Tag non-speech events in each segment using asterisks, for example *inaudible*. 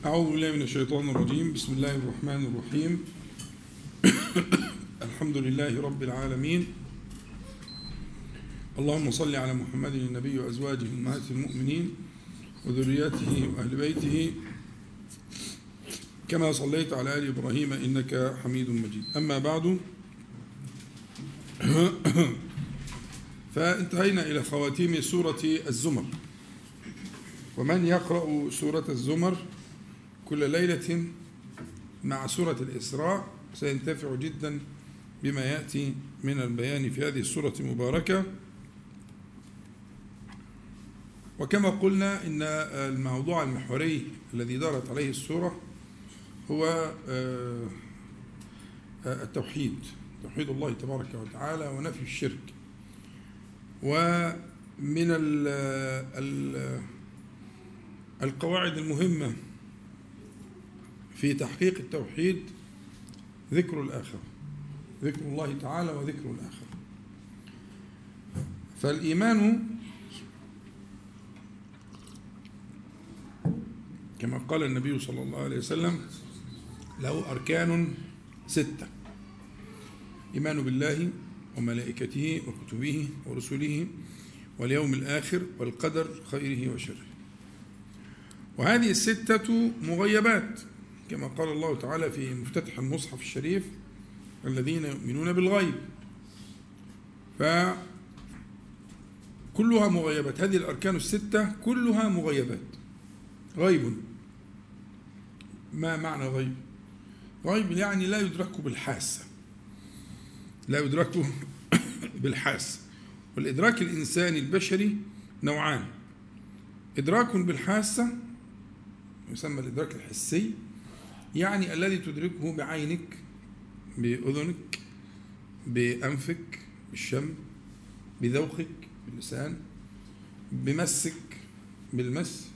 أعوذ بالله من الشيطان الرجيم. بسم الله الرحمن الرحيم. *coughs* الحمد لله رب العالمين. اللهم صل على محمد النبي وأزواجه أمهات المؤمنين وذرياته وأهل بيته. كما صليت على آل إبراهيم إنك حميد مجيد. أما بعد *coughs* فانتهينا إلى خواتيم سورة الزمر. ومن يقرأ سورة الزمر كل ليلة مع سورة الإسراء سينتفع جدا بما يأتي من البيان في هذه السورة المباركة. وكما قلنا إن الموضوع المحوري الذي دارت عليه السورة هو التوحيد توحيد الله تبارك وتعالى ونفي الشرك. ومن ال ال القواعد المهمة في تحقيق التوحيد ذكر الآخرة ذكر الله تعالى وذكر الآخرة فالإيمان كما قال النبي صلى الله عليه وسلم له أركان ستة إيمان بالله وملائكته وكتبه ورسله واليوم الآخر والقدر خيره وشره. وهذه الستة مغيبات. كما قال الله تعالى في مفتتح المصحف الشريف الذين يؤمنون بالغيب. فكلها مغيبات. هذه الأركان الستة كلها مغيبات. غيب. ما معنى غيب؟ غيب يعني لا يدرك بالحاسة لا يدرك *coughs* بالحاسة والإدراك الإنساني البشري نوعان. إدراك بالحاسة يسمى الإدراك الحسي. يعني الذي تدركه بعينك بأذنك بأنفك بالشم بذوقك باللسان بمسك بالمس.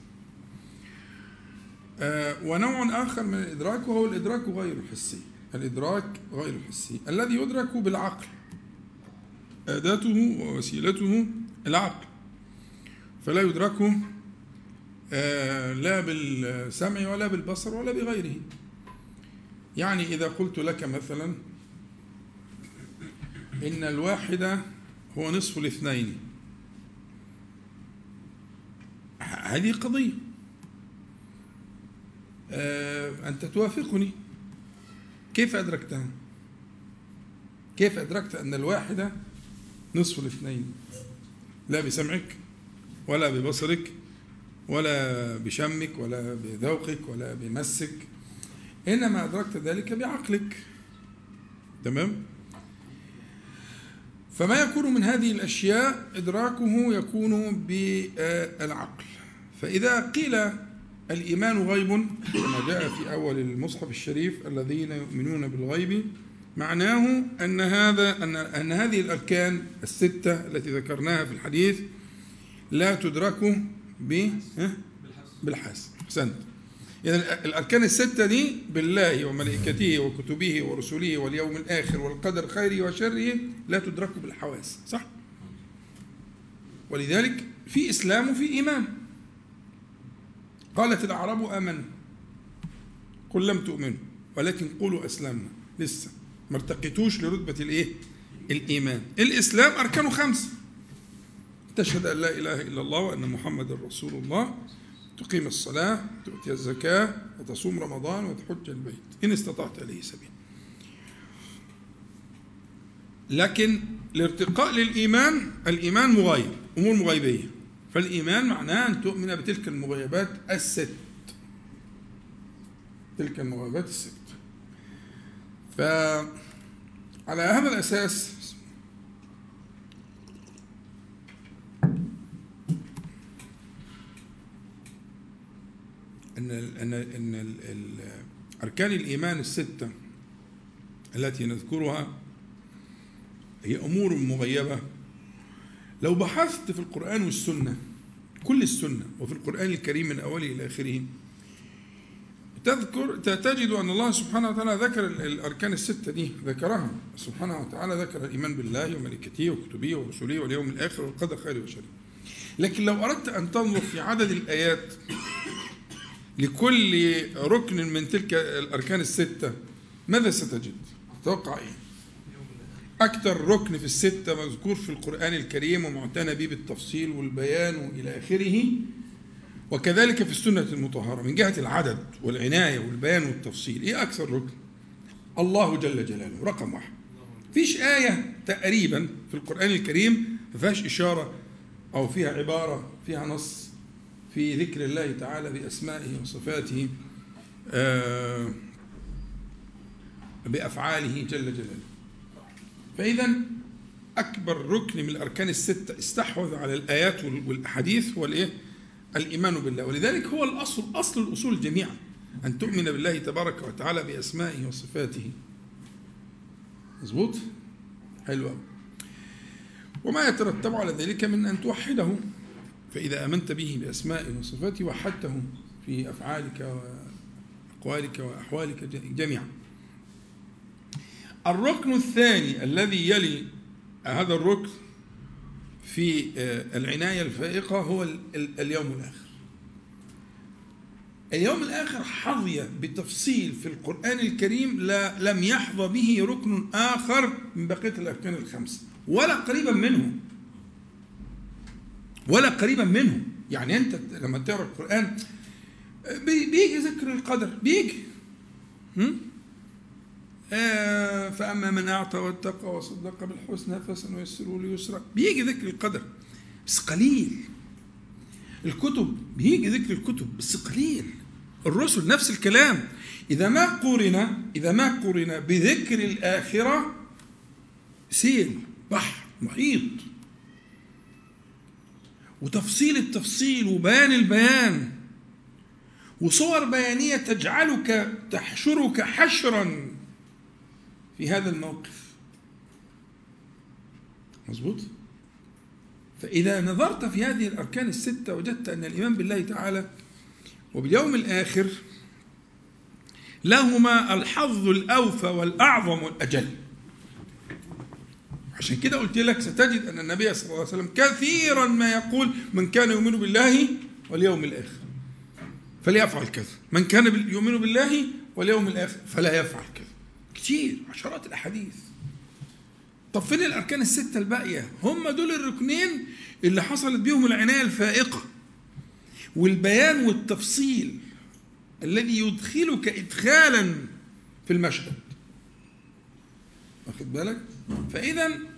آه ونوع آخر من الإدراك وهو الإدراك غير الحسي الإدراك غير الحسي الذي يدرك بالعقل. أداته ووسيلته العقل. فلا يدرك آه لا بالسمع ولا بالبصر ولا بغيره. يعني إذا قلت لك مثلا إن الواحد هو نصف الاثنين. هذه قضية. آه أنت توافقني. كيف أدركتها كيف أدركت أن الواحدة نصف الاثنين؟ لا بسمعك ولا ببصرك ولا بشمك ولا بذوقك ولا بمسك إنما أدركت ذلك بعقلك. تمام؟ فما يكون من هذه الأشياء إدراكه يكون بالعقل. فإذا قيل الإيمان غيب كما جاء في أول المصحف الشريف الذين يؤمنون بالغيب معناه أن هذا أن أن هذه الأركان الستة التي ذكرناها في الحديث لا تدرك بالحاسة أحسنت. إذا يعني الأركان الستة دي بالله وملائكته وكتبه ورسله واليوم الآخر والقدر خيره وشره لا تدرك بالحواس صح؟ ولذلك في إسلام وفي إيمان. قالت الأعراب آمنا قل لم تؤمنوا ولكن قولوا أسلمنا. لسه ما ارتقيتوش لرتبة الإيه؟ الإيمان. الإسلام أركانه خمسة تشهد أن لا إله إلا الله وأن محمد رسول الله. تقيم الصلاة تؤتي الزكاة وتصوم رمضان وتحج البيت. إن استطعت إليه سبيل. لكن الارتقاء للإيمان الإيمان مغيب أمور مغيبية فالإيمان معناه أن تؤمن بتلك المغيبات الست. تلك المغيبات الست. فعلى هذا الأساس إن إن إن أركان الإيمان الستة التي نذكرها هي أمور مغيبة. لو بحثت في القرآن والسنة كل السنة وفي القرآن الكريم من أوله إلى آخره تذكر تجد أن الله سبحانه وتعالى ذكر الأركان الستة دي ذكرها. سبحانه وتعالى ذكر الإيمان بالله وملائكته وكتبه ورسله واليوم الآخر والقدر خير وشر لكن لو أردت أن تنظر في عدد الآيات لكل ركن من تلك الأركان الستة ماذا ستجد؟ تتوقع إيه؟ أكثر ركن في الستة مذكور في القرآن الكريم ومعتنى به بالتفصيل والبيان إلى آخره وكذلك في السنة المطهرة من جهة العدد والعناية والبيان والتفصيل إيه أكثر ركن؟ الله جل جلاله رقم واحد فيش آية تقريبا في القرآن الكريم ما فيهاش إشارة أو فيها عبارة فيها نص في ذكر الله تعالى بأسمائه وصفاته آه، بأفعاله جل جلاله. فإذا أكبر ركن من الأركان الستة استحوذ على الآيات والأحاديث هو الإيه؟ الإيمان بالله. ولذلك هو الأصل أصل الأصول جميعا أن تؤمن بالله تبارك وتعالى بأسمائه وصفاته. مظبوط؟ حلو وما يترتب على ذلك من أن توحده. فإذا آمنت به بأسمائه وصفاته وحدته في أفعالك وأقوالك وأحوالك جميعا. الركن الثاني الذي يلي هذا الركن في العناية الفائقة هو اليوم الآخر. اليوم الآخر حظي بتفصيل في القرآن الكريم لا لم يحظى به ركن آخر من بقية الأركان الخمسة ولا قريبا منه. ولا قريبا منه يعني أنت لما تقرأ القرآن بيجي ذكر القدر بيجي. آه فأما من أعطى واتقى وصدق بالحسنى فسنيسره ليسرى. بيجي ذكر القدر بس قليل. الكتب بيجي ذكر الكتب بس قليل. الرسل نفس الكلام. إذا ما قرن إذا ما قرن بذكر الآخرة سيل بحر محيط. وتفصيل التفصيل وبيان البيان. وصور بيانية تجعلك تحشرك حشرا في هذا الموقف. مظبوط؟ فإذا نظرت في هذه الأركان الستة وجدت أن الإيمان بالله تعالى وباليوم الآخر لهما الحظ الأوفى والأعظم والأجل عشان كده قلت لك ستجد أن النبي صلى الله عليه وسلم كثيرا ما يقول من كان يؤمن بالله واليوم الآخر. فليفعل كذا. من كان يؤمن بالله واليوم الآخر فلا يفعل كذا. كتير عشرات الأحاديث. طب فين الأركان الستة الباقية؟ هم دول الركنين اللي حصلت بيهم العناية الفائقة والبيان والتفصيل الذي يدخلك إدخالا في المشهد. واخد بالك؟ فإذا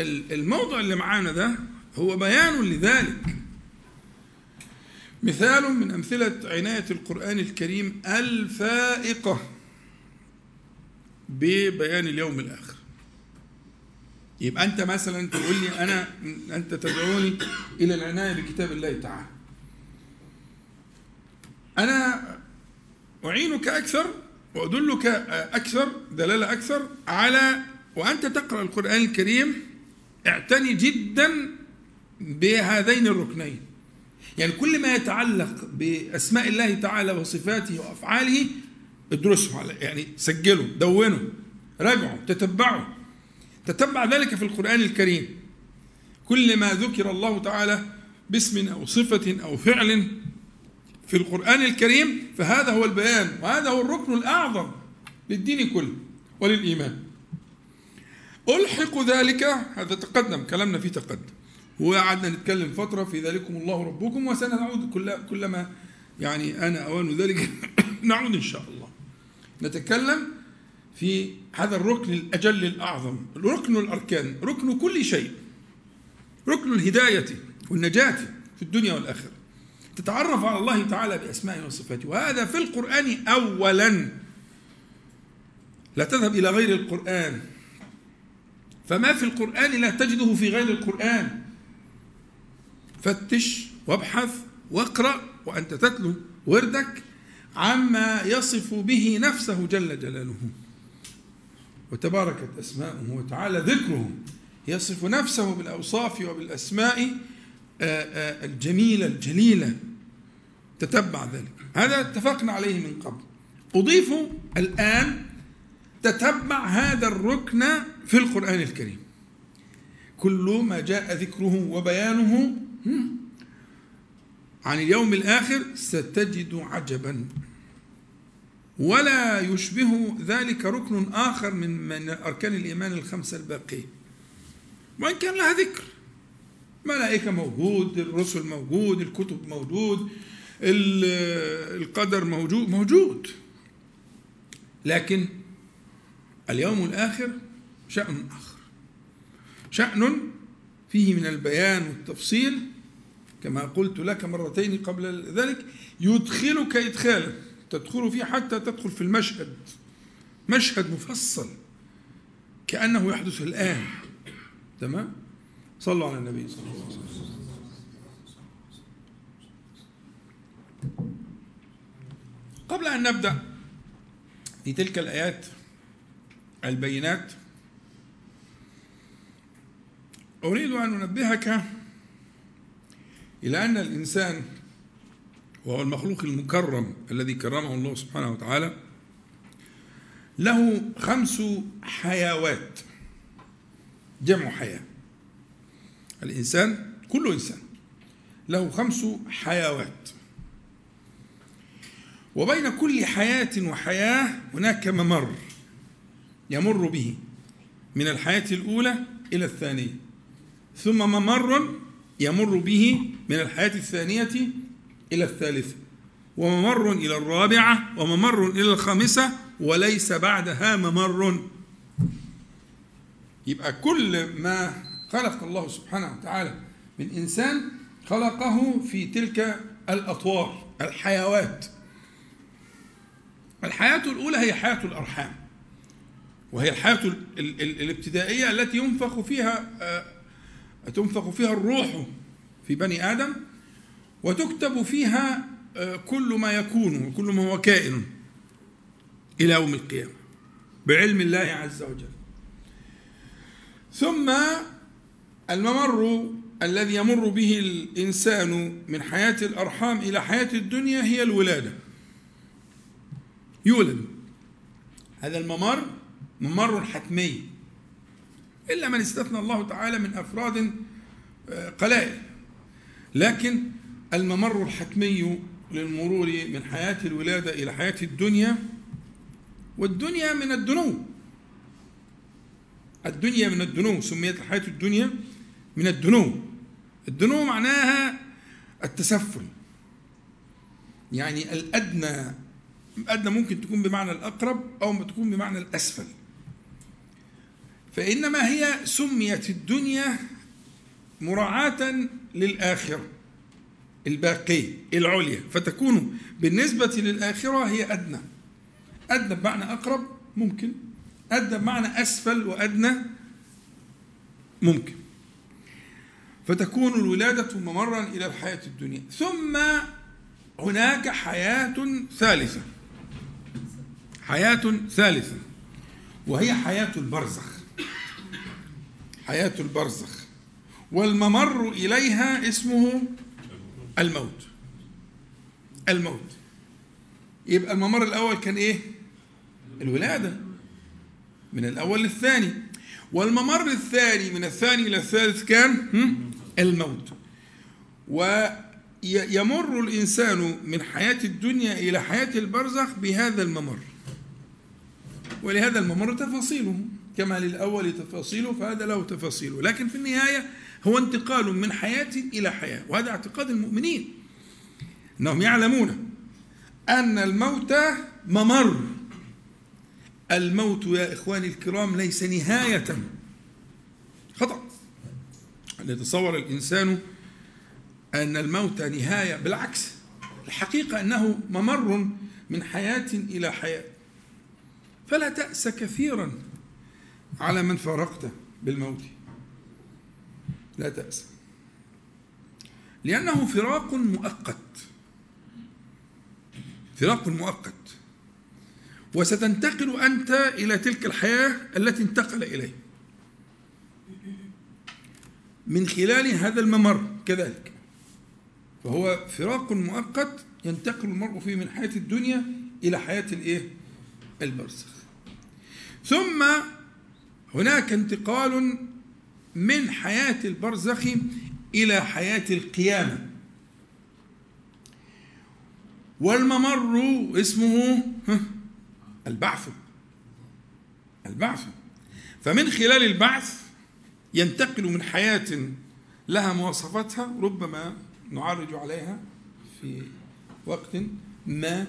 الموضع اللي معانا ده هو بيان لذلك. مثال من أمثلة عناية القرآن الكريم الفائقة ببيان اليوم الآخر. يبقى أنت مثلا تقول لي أنا أنت تدعوني إلى العناية بكتاب الله تعالى. أنا أعينك أكثر وأدلك أكثر دلالة أكثر على وأنت تقرأ القرآن الكريم اعتني جدا بهذين الركنين. يعني كل ما يتعلق بأسماء الله تعالى وصفاته وأفعاله ادرسه على يعني سجله دونه راجعه تتبعه تتبع ذلك في القرآن الكريم. كل ما ذكر الله تعالى باسم أو صفة أو فعل في القرآن الكريم فهذا هو البيان وهذا هو الركن الأعظم للدين كله وللإيمان. ألحق ذلك هذا تقدم كلامنا فيه تقدم. وقعدنا نتكلم فترة في ذلكم الله ربكم وسنعود كل كلما يعني أنا أوان ذلك. *coughs* نعود إن شاء الله. نتكلم في هذا الركن الأجل الأعظم ركن الأركان ركن كل شيء. ركن الهداية والنجاة في الدنيا والآخرة. تتعرف على الله تعالى بأسمائه وصفاته. وهذا في القرآن أولا. لا تذهب إلى غير القرآن. فما في القرآن لا تجده في غير القرآن. فتش وابحث واقرأ وأنت تتلو وردك عما يصف به نفسه جل جلاله. وتباركت أسماؤه وتعالى ذكره يصف نفسه بالأوصاف وبالأسماء الجميلة الجليلة. تتبع ذلك. هذا اتفقنا عليه من قبل. أضيف الآن تتبع هذا الركن في القرآن الكريم. كل ما جاء ذكره وبيانه عن اليوم الآخر ستجد عجبا. ولا يشبه ذلك ركن آخر من من أركان الإيمان الخمسة الباقية وإن كان لها ذكر. ملائكة موجود الرسل موجود الكتب موجود القدر موجود موجود. لكن اليوم الآخر شأن آخر. شأن فيه من البيان والتفصيل كما قلت لك مرتين قبل ذلك يدخلك إدخالا تدخل فيه حتى تدخل في المشهد. مشهد مفصل كأنه يحدث الآن. تمام؟ صلوا على النبي صلى الله عليه وسلم. قبل أن نبدأ في تلك الآيات البينات أريد أن أنبهك إلى أن الإنسان وهو المخلوق المكرم الذي كرمه الله سبحانه وتعالى له خمس حيوات. جمع حياة. الإنسان كل إنسان له خمس حيوات. وبين كل حياة وحياة هناك ممر يمر به من الحياة الأولى إلى الثانية. ثم ممر يمر به من الحياة الثانية إلى الثالثة وممر إلى الرابعة وممر إلى الخامسة وليس بعدها ممر يبقى كل ما خلق الله سبحانه وتعالى من إنسان خلقه في تلك الأطوار الحيوات. الحياة الأولى هي حياة الأرحام وهي الحياة الابتدائية التي ينفخ فيها آه، تنفخ فيها الروح في بني آدم وتكتب فيها آه، كل ما يكون وكل ما هو كائن إلى يوم القيامة بعلم الله عز وجل. ثم الممر الذي يمر به الإنسان من حياة الأرحام إلى حياة الدنيا هي الولادة. يولد. هذا الممر ممر حتمي. إلا من استثنى الله تعالى من أفراد آه، قلائل. لكن الممر الحتمي للمرور من حياة الولادة إلى حياة الدنيا والدنيا من الدنو الدنيا من الدنو سميت الحياة الدنيا من الدنو الدنو معناها التسفل. يعني الأدنى الأدنى ممكن تكون بمعنى الأقرب أو تكون بمعنى الأسفل. فإنما هي سميت الدنيا مراعاة للآخرة الباقية العليا. فتكون بالنسبة للآخرة هي أدنى. أدنى بمعنى أقرب ممكن. أدنى بمعنى أسفل وأدنى ممكن. فتكون الولادة ممرا إلى الحياة الدنيا. ثم هناك حياة ثالثة. حياة ثالثة وهي حياة البرزخ. حياة البرزخ. والممر إليها اسمه الموت. الموت. يبقى الممر الأول كان إيه؟ الولادة. من الأول للثاني. والممر الثاني من الثاني إلى الثالث كان الموت. ويمر الإنسان من حياة الدنيا إلى حياة البرزخ بهذا الممر. ولهذا الممر تفاصيله. كما للأول تفاصيله فهذا له تفاصيله. لكن في النهاية هو انتقال من حياة إلى حياة وهذا اعتقاد المؤمنين أنهم يعلمون أن الموت ممر. الموت يا إخواني الكرام ليس نهاية. خطأ. أن يتصور الإنسان أن الموت نهاية بالعكس الحقيقة أنه ممر من حياة إلى حياة. فلا تأس كثيرا. على من فارقته بالموت. لا تأس. لأنه فراق مؤقت. فراق مؤقت. وستنتقل أنت إلى تلك الحياة التي انتقل إليه من خلال هذا الممر كذلك. فهو فراق مؤقت ينتقل المرء فيه من حياة الدنيا إلى حياة الإيه؟ البرزخ. ثم هناك انتقال من حياة البرزخ إلى حياة القيامة. والممر اسمه البعث. البعث. فمن خلال البعث ينتقل من حياة لها مواصفاتها ربما نعرج عليها في وقت ما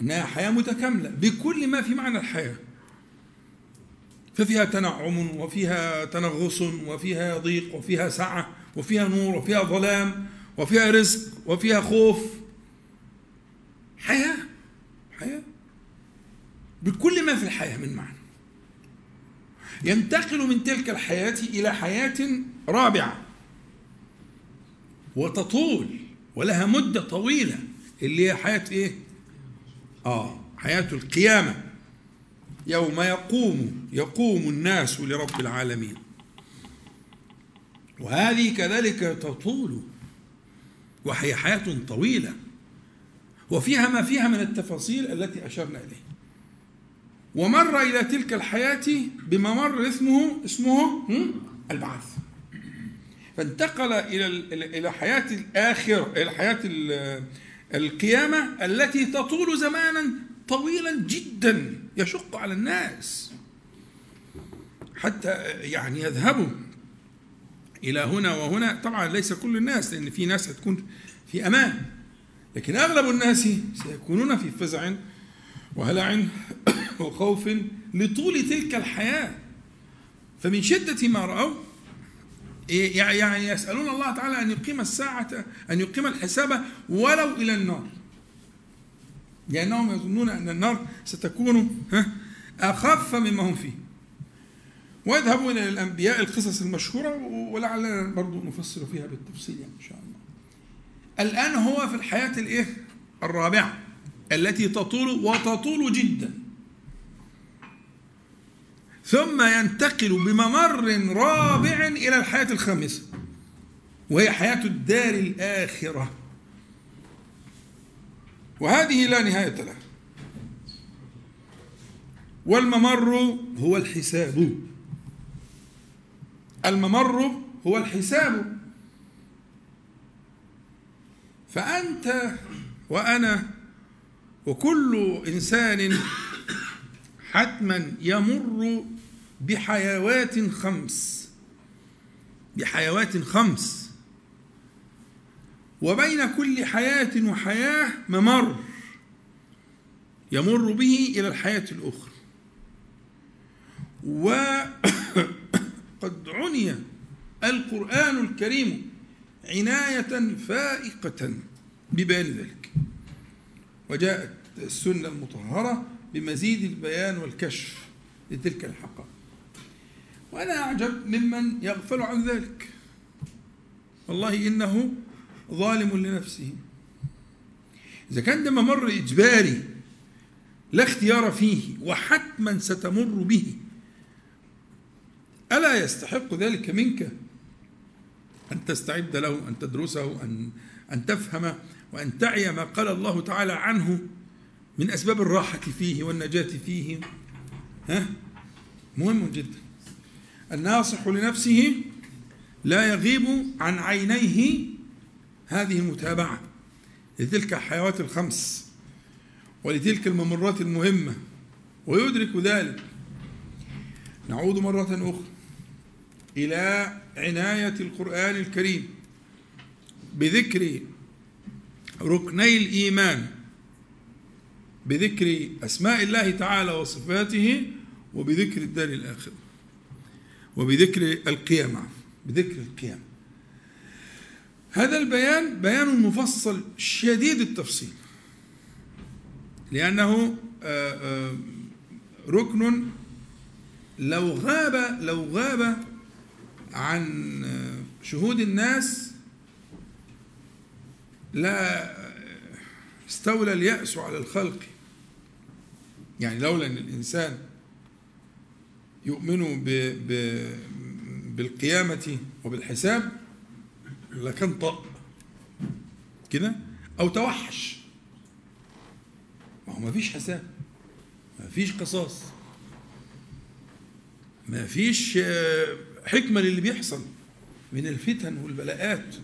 إنها حياة متكاملة بكل ما في معنى الحياة. ففيها تنعم وفيها تنغص وفيها ضيق وفيها سعة وفيها نور وفيها ظلام وفيها رزق وفيها خوف. حياة حياة. بكل ما في الحياة من معنى. ينتقل من تلك الحياة إلى حياة رابعة. وتطول ولها مدة طويلة. اللي هي حياة إيه؟ آه حياة القيامة. يوم يقوم يقوم الناس لرب العالمين. وهذه كذلك تطول وهي حياة طويلة وفيها ما فيها من التفاصيل التي أشرنا إليه. ومر إلى تلك الحياة بممر اسمه اسمه البعث. فانتقل إلى إلى حياة الآخرة إلى حياة القيامة التي تطول زمانا طويلا جدا يشق على الناس. حتى يعني يذهبوا إلى هنا وهنا. طبعا ليس كل الناس لأن في ناس هتكون في أمان. لكن أغلب الناس سيكونون في فزع وهلع *coughs* وخوف لطول تلك الحياة. فمن شدة ما رأوا يعني يسألون الله تعالى أن يقيم الساعة أن يقيم الحساب ولو إلى النار. لأنهم يظنون أن النار ستكون أخف مما هم فيه. ويذهبون إلى الأنبياء القصص المشهورة ولعلنا برضو نفصل فيها بالتفصيل يعني إن شاء الله. الآن هو في الحياة الإيه؟ الرابعة التي تطول وتطول جدا. ثم ينتقل بممر رابع إلى الحياة الخامسة وهي حياة الدار الآخرة. وهذه لا نهاية لها. والممر هو الحساب. الممر هو الحساب. فأنت وأنا وكل إنسان حتما يمر بحيوات خمس. بحيوات خمس. وبين كل حياة وحياة ممر يمر به إلى الحياة الأخرى. وقد *coughs* عني القرآن الكريم عناية فائقة ببيان ذلك. وجاءت السنة المطهرة بمزيد البيان والكشف لتلك الحقائق. وأنا أعجب ممن يغفل عن ذلك. والله إنه ظالم لنفسه. إذا كان ده ممر إجباري لا اختيار فيه وحتما ستمر به ألا يستحق ذلك منك أن تستعد له أن تدرسه أن أن تفهم وأن تعي ما قال الله تعالى عنه من أسباب الراحة فيه والنجاة فيه. ها؟ مهم جدا. الناصح لنفسه لا يغيب عن عينيه هذه المتابعة لتلك الحيوات الخمس ولتلك الممرات المهمة ويدرك ذلك. نعود مرة أخرى إلى عناية القرآن الكريم بذكر ركني الإيمان بذكر أسماء الله تعالى وصفاته وبذكر الدار الآخرة وبذكر القيامة بذكر القيامة. هذا البيان بيان مفصل شديد التفصيل لأنه آه، آه، ركن لو غاب لو غاب عن آه، شهود الناس لا استولى اليأس على الخلق. يعني لولا أن الإنسان يؤمن بالقيامة وبالحساب لكان طق كده؟ أو توحش. ما هو ما فيش حساب. ما فيش قصاص. ما فيش آه، حكمة للي بيحصل. من الفتن والبلاءات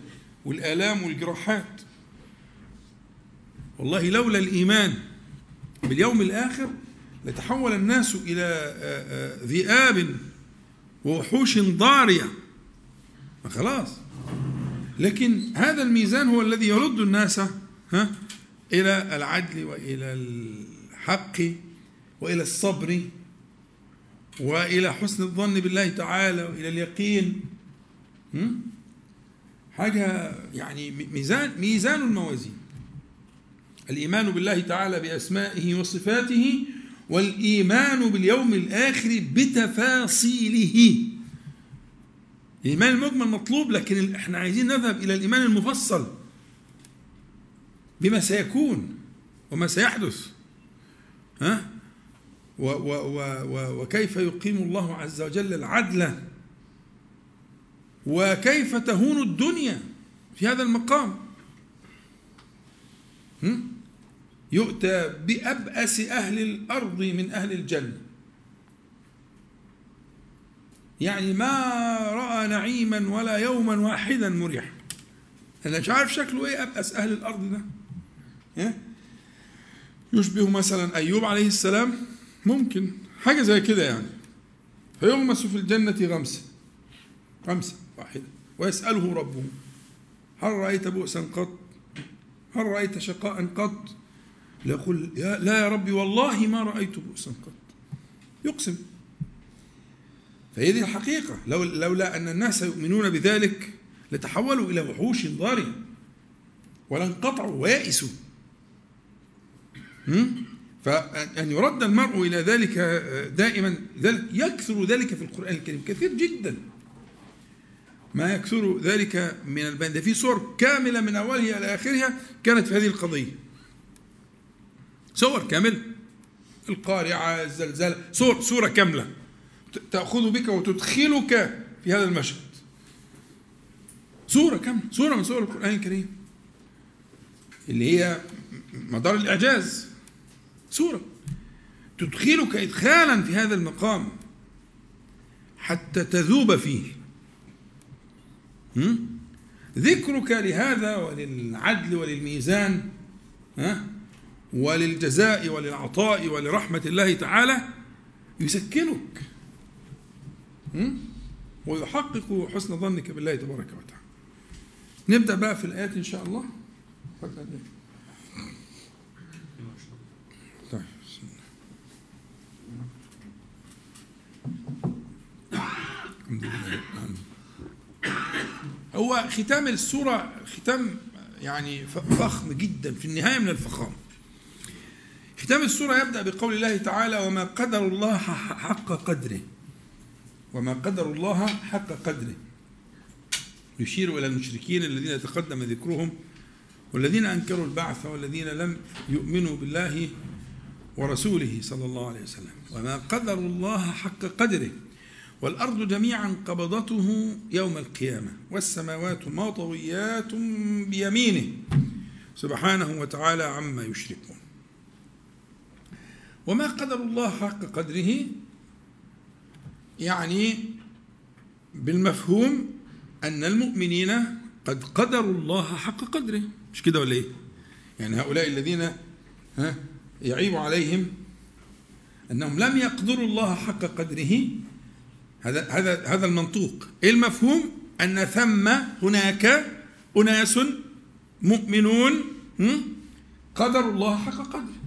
والآلام والجراحات. والله لولا الإيمان باليوم الآخر لتحول الناس إلى ذئاب ووحوش ضارية. خلاص. لكن هذا الميزان هو الذي يرد الناس ها إلى العدل وإلى الحق وإلى الصبر وإلى حسن الظن بالله تعالى وإلى اليقين حاجة يعني ميزان ميزان الموازين. الإيمان بالله تعالى بأسمائه وصفاته والإيمان باليوم الآخر بتفاصيله. الإيمان المجمل مطلوب لكن إحنا عايزين نذهب إلى الإيمان المفصل بما سيكون وما سيحدث. ها؟ و و و و وكيف يقيم الله عز وجل العدل؟ وكيف تهون الدنيا في هذا المقام؟ يؤتى بأبأس أهل الأرض من أهل الجنة. يعني ما رأى نعيما ولا يوما واحدا مريحا. أنا مش عارف شكله إيه أبأس أهل الأرض ده. يشبه مثلا أيوب عليه السلام ممكن حاجة زي كده يعني. فيغمس في الجنة غمسة. غمسة واحدة. ويسأله ربه هل رأيت بؤسا قط؟ هل رأيت شقاء قط؟ يقول يا لا يا ربي والله ما رأيت بؤسا قط. يقسم. فهي دي الحقيقة. لو لولا أن الناس يؤمنون بذلك لتحولوا إلى وحوش ضارية ولانقطعوا ويأسوا فأن يرد المرء إلى ذلك دائما ذلك يكثر ذلك في القرآن الكريم كثير جدا. ما يكثر ذلك من البيان ده في صور كاملة من أولها إلى آخرها كانت في هذه القضية. صور كاملة. القارعة الزلزال صور صورة كاملة. تأخذ بك وتدخلك في هذا المشهد. صورة كاملة صورة من صور القرآن الكريم. اللي هي مدار الإعجاز. صورة تدخلك إدخالا في هذا المقام حتى تذوب فيه. ذكرك لهذا وللعدل وللميزان ها؟ وللجزاء وللعطاء ولرحمة الله تعالى يسكنك. ويحقق حسن ظنك بالله تبارك وتعالى. نبدأ بقى في الآيات إن شاء الله. طيب الحمد لله هو ختام السورة ختام يعني فخم جدا في النهاية من الفخامة ختام السورة يبدأ بقول الله تعالى وما قدر الله حق قدره. وما قدر الله حق قدره. يشير إلى المشركين الذين تقدم ذكرهم والذين أنكروا البعث والذين لم يؤمنوا بالله ورسوله صلى الله عليه وسلم. وما قدر الله حق قدره. والأرض جميعا قبضته يوم القيامة والسماوات مطويات بيمينه. سبحانه وتعالى عما يشركون. وما قدر الله حق قدره يعني بالمفهوم أن المؤمنين قد قدروا الله حق قدره. مش كده ولا إيه؟ يعني هؤلاء الذين ها يعيب عليهم أنهم لم يقدروا الله حق قدره. هذا هذا هذا المنطوق. إيه المفهوم؟ أن ثم هناك أناس مؤمنون قدروا الله حق قدره.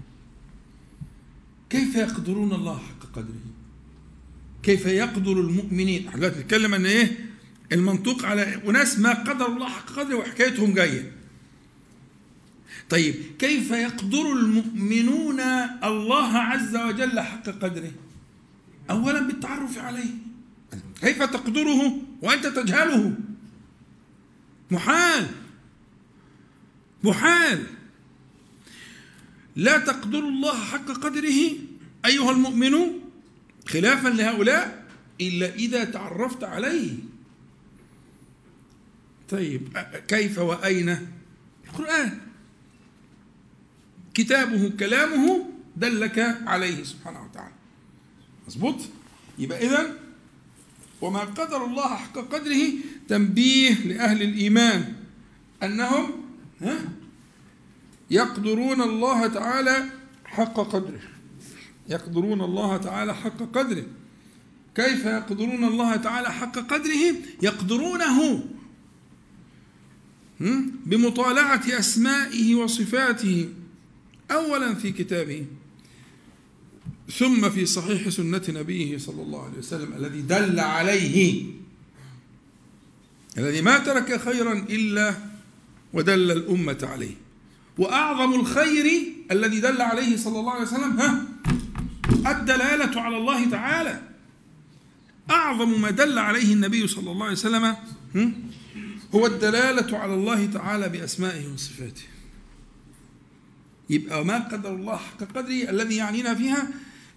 كيف يقدرون الله حق قدره؟ كيف يقدر المؤمنين؟ إحنا دلوقتي نتكلم ان إيه؟ المنطوق على أناس ما قدر الله حق قدره وحكايتهم جاية. طيب كيف يقدر المؤمنون الله عز وجل حق قدره؟ اولا بالتعرف عليه. كيف تقدره وأنت تجهله؟ محال. محال. لا تقدر الله حق قدره أيها المؤمنون. خلافا لهؤلاء إلا إذا تعرفت عليه. طيب كيف وأين؟ القرآن. كتابه كلامه دلك عليه سبحانه وتعالى. مظبوط؟ يبقى إذن وما قدر الله حق قدره تنبيه لأهل الإيمان أنهم يقدرون الله تعالى حق قدره. يقدرون الله تعالى حق قدره. كيف يقدرون الله تعالى حق قدره؟ يقدرونه بمطالعة أسمائه وصفاته أولا في كتابه ثم في صحيح سنة نبيه صلى الله عليه وسلم الذي دل عليه. الذي ما ترك خيرا إلا ودل الأمة عليه. وأعظم الخير الذي دل عليه صلى الله عليه وسلم ها؟ الدلالة على الله تعالى. أعظم ما دل عليه النبي صلى الله عليه وسلم هو الدلالة على الله تعالى بأسمائه وصفاته. يبقى ما قدر الله حق قدره الذي يعنينا فيها؟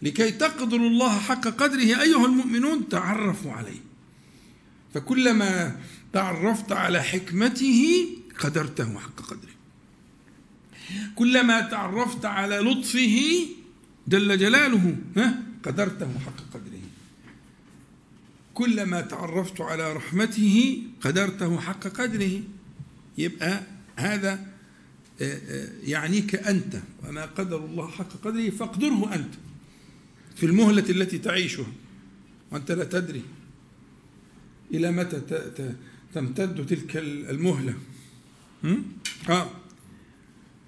لكي تقدروا الله حق قدره أيها المؤمنون تعرفوا عليه. فكلما تعرفت على حكمته قدرته حق قدره. كلما تعرفت على لطفه جل جلاله ها؟ قدرته حق قدره. كلما تعرفت على رحمته قدرته حق قدره. يبقى هذا آه، آه، يعنيك أنت. وما قدر الله حق قدره فاقدره أنت. في المهلة التي تعيشها وأنت لا تدري إلى متى تمتد تلك المهلة. آه.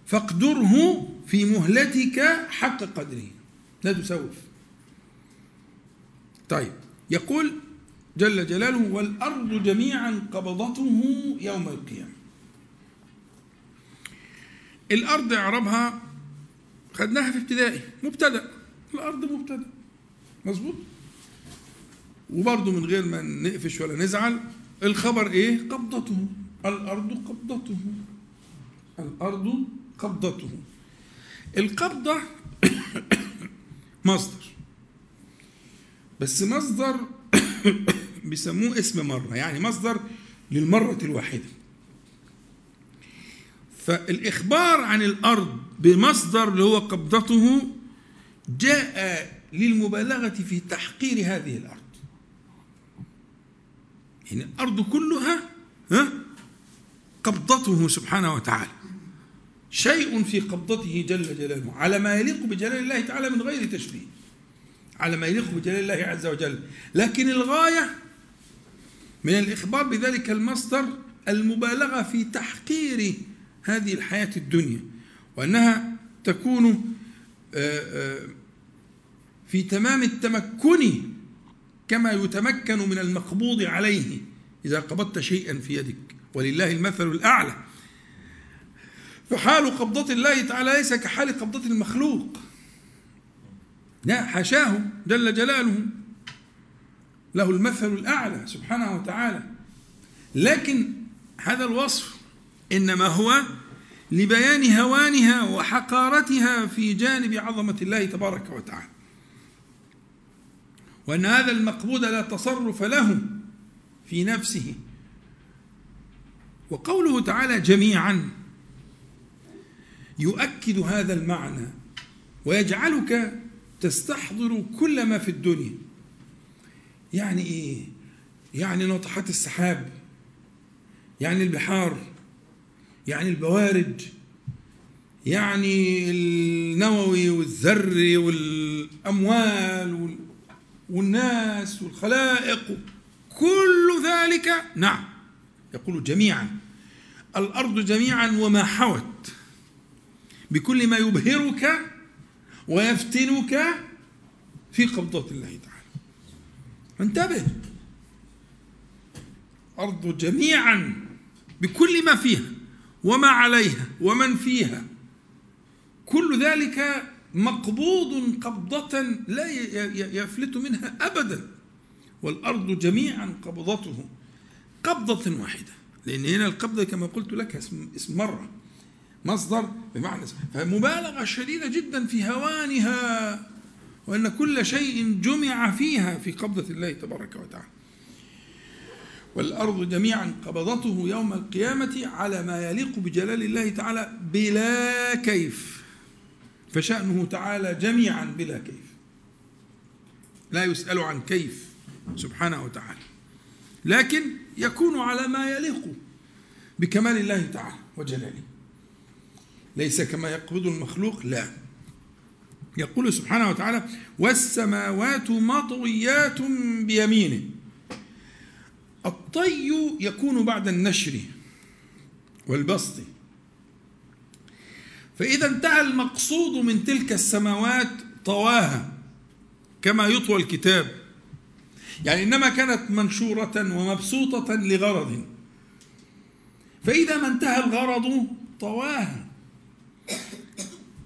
فاقدره في مهلتك حق قدره. لا تسوف. طيب يقول جل جلاله والأرض جميعا قبضته يوم القيامة. الأرض إعرابها خدناها في ابتدائي. مبتدأ. الأرض مبتدأ. مظبوط؟ وبرضه من غير ما نقفش ولا نزعل الخبر إيه؟ قبضته. الأرض قبضته. الأرض قبضته. القبضة *coughs* مصدر. بس مصدر *coughs* بيسموه اسم مرة يعني مصدر للمرة الواحدة. فالإخبار عن الأرض بمصدر اللي هو قبضته جاء للمبالغة في تحقير هذه الأرض. يعني الأرض كلها ها قبضته سبحانه وتعالى. شيء في قبضته جل جلاله على ما يليق بجلال الله تعالى من غير تشبيه على ما يليق بجلال الله عز وجل. لكن الغاية من الإخبار بذلك المصدر المبالغة في تحقير هذه الحياة الدنيا وأنها تكون آه، آه، في تمام التمكن كما يتمكن من المقبوض عليه إذا قبضت شيئا في يدك. ولله المثل الأعلى. فحال قبضة الله تعالى ليس كحال قبضة المخلوق. لا حاشاه جل جلاله. له المثل الأعلى سبحانه وتعالى. لكن هذا الوصف إنما هو لبيان هوانها وحقارتها في جانب عظمة الله تبارك وتعالى. وأن هذا المقبوض لا تصرف له في نفسه. وقوله تعالى جميعا يؤكد هذا المعنى ويجعلك تستحضر كل ما في الدنيا. يعني إيه؟ يعني ناطحات السحاب يعني البحار يعني البوارج يعني النووي والذري والأموال والناس والخلائق. كل ذلك نعم يقول جميعا الأرض جميعا وما حوت. بكل ما يبهرك ويفتنك في قبضة الله تعالى. انتبه. أرض جميعا بكل ما فيها وما عليها ومن فيها. كل ذلك مقبوض قبضة لا يفلت منها أبدا. والأرض جميعا قبضته. قبضة واحدة. لأن هنا القبضة كما قلت لك اسم مرة. مصدر بمعنى فمبالغة شديدة جدا في هوانها وأن كل شيء جمع فيها في قبضة الله تبارك وتعالى. والأرض جميعا قبضته يوم القيامة على ما يليق بجلال الله تعالى بلا كيف. فشأنه تعالى جميعا بلا كيف. لا يسأل عن كيف سبحانه وتعالى لكن يكون على ما يليق بكمال الله تعالى وجلاله. ليس كما يقبض المخلوق؟ لا. يقول سبحانه وتعالى والسماوات مطويات بيمينه. الطي يكون بعد النشر والبسط. فإذا انتهى المقصود من تلك السماوات طواها كما يطوى الكتاب. يعني إنما كانت منشورة ومبسوطة لغرض. فإذا ما انتهى الغرض طواها.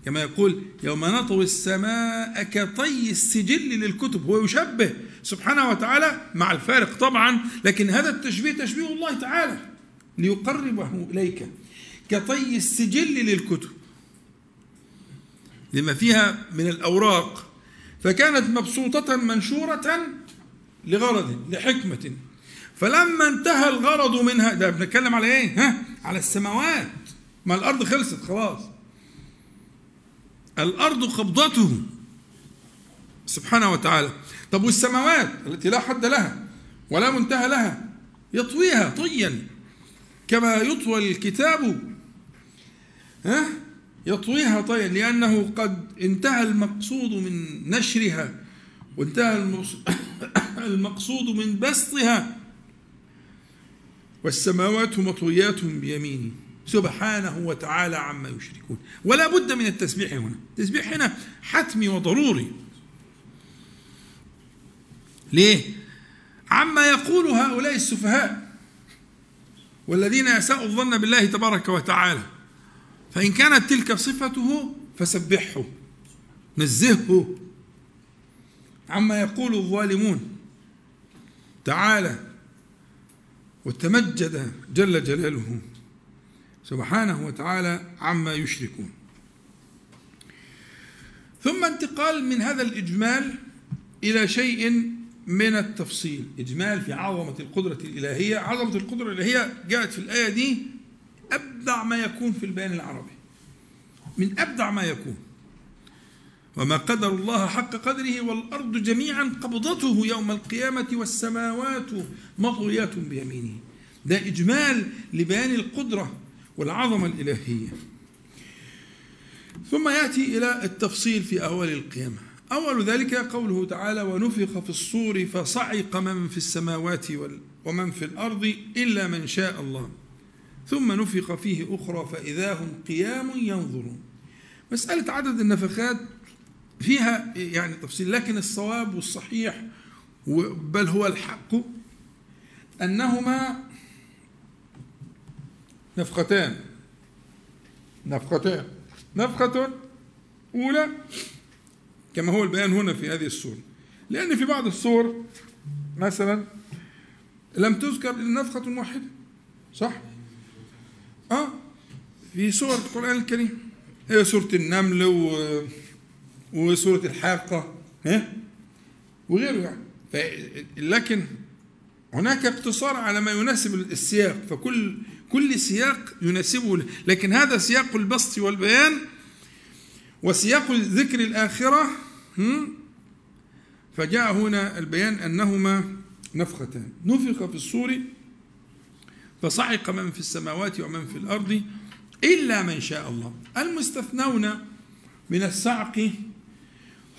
كما يقول يوم نطوي السماء كطي السجل للكتب. هو يشبه سبحانه وتعالى مع الفارق طبعا لكن هذا التشبيه تشبيه الله تعالى. ليقربه إليك. كطي السجل للكتب. لما فيها من الأوراق. فكانت مبسوطة منشورة لغرض لحكمة. فلما انتهى الغرض منها ده بنتكلم على إيه؟ ها؟ على السماوات. ما الأرض خلصت خلاص. الأرض قبضته سبحانه وتعالى. طب والسماوات التي لا حد لها ولا منتهى لها يطويها طيا كما يطوى الكتاب. ها؟ يطويها طيا لأنه قد انتهى المقصود من نشرها وانتهى *coughs* المقصود من بسطها. والسماوات مطويات بيمينه. سبحانه وتعالى عما يشركون. ولا بد من التسبيح هنا. التسبيح هنا حتمي وضروري. ليه؟ عما يقول هؤلاء السفهاء والذين يساءوا الظن بالله تبارك وتعالى. فإن كانت تلك صفته فسبحه نزهه. عما يقول الظالمون. تعالى وتمجد جل جلاله. سبحانه وتعالى عما يشركون. ثم انتقال من هذا الإجمال إلى شيء من التفصيل. إجمال في عظمة القدرة الإلهية. عظمة القدرة الإلهية جاءت في الآية دي أبدع ما يكون في البيان العربي. من أبدع ما يكون. وما قدر الله حق قدره والأرض جميعا قبضته يوم القيامة والسماوات مطويات بيمينه. ده إجمال لبيان القدرة والعظمة الإلهية. ثم يأتي إلى التفصيل في أول القيامة. أول ذلك قوله تعالى ونفخ في الصور فصعق من في السماوات ومن في الأرض إلا من شاء الله. ثم نفخ فيه أخرى فإذا هم قيام ينظرون. مسألة عدد النفخات فيها يعني تفصيل لكن الصواب والصحيح بل هو الحق أنهما نفختان. نفختان. نفخة أولى كما هو البيان هنا في هذه السورة لأن في بعض السور مثلا لم تذكر إلا نفخة واحدة صح؟ آه في سور القرآن الكريم. هي سورة النمل و... وسورة الحاقة ها؟ وغيره يعني ف... لكن هناك اقتصار على ما يناسب السياق. فكل كل سياق يناسبه لكن هذا سياق البسط والبيان وسياق ذكر الآخرة فجاء هنا البيان أنهما نفختان. نفخ في الصور فصعق من في السماوات ومن في الأرض إلا من شاء الله. المستثنون من الصعق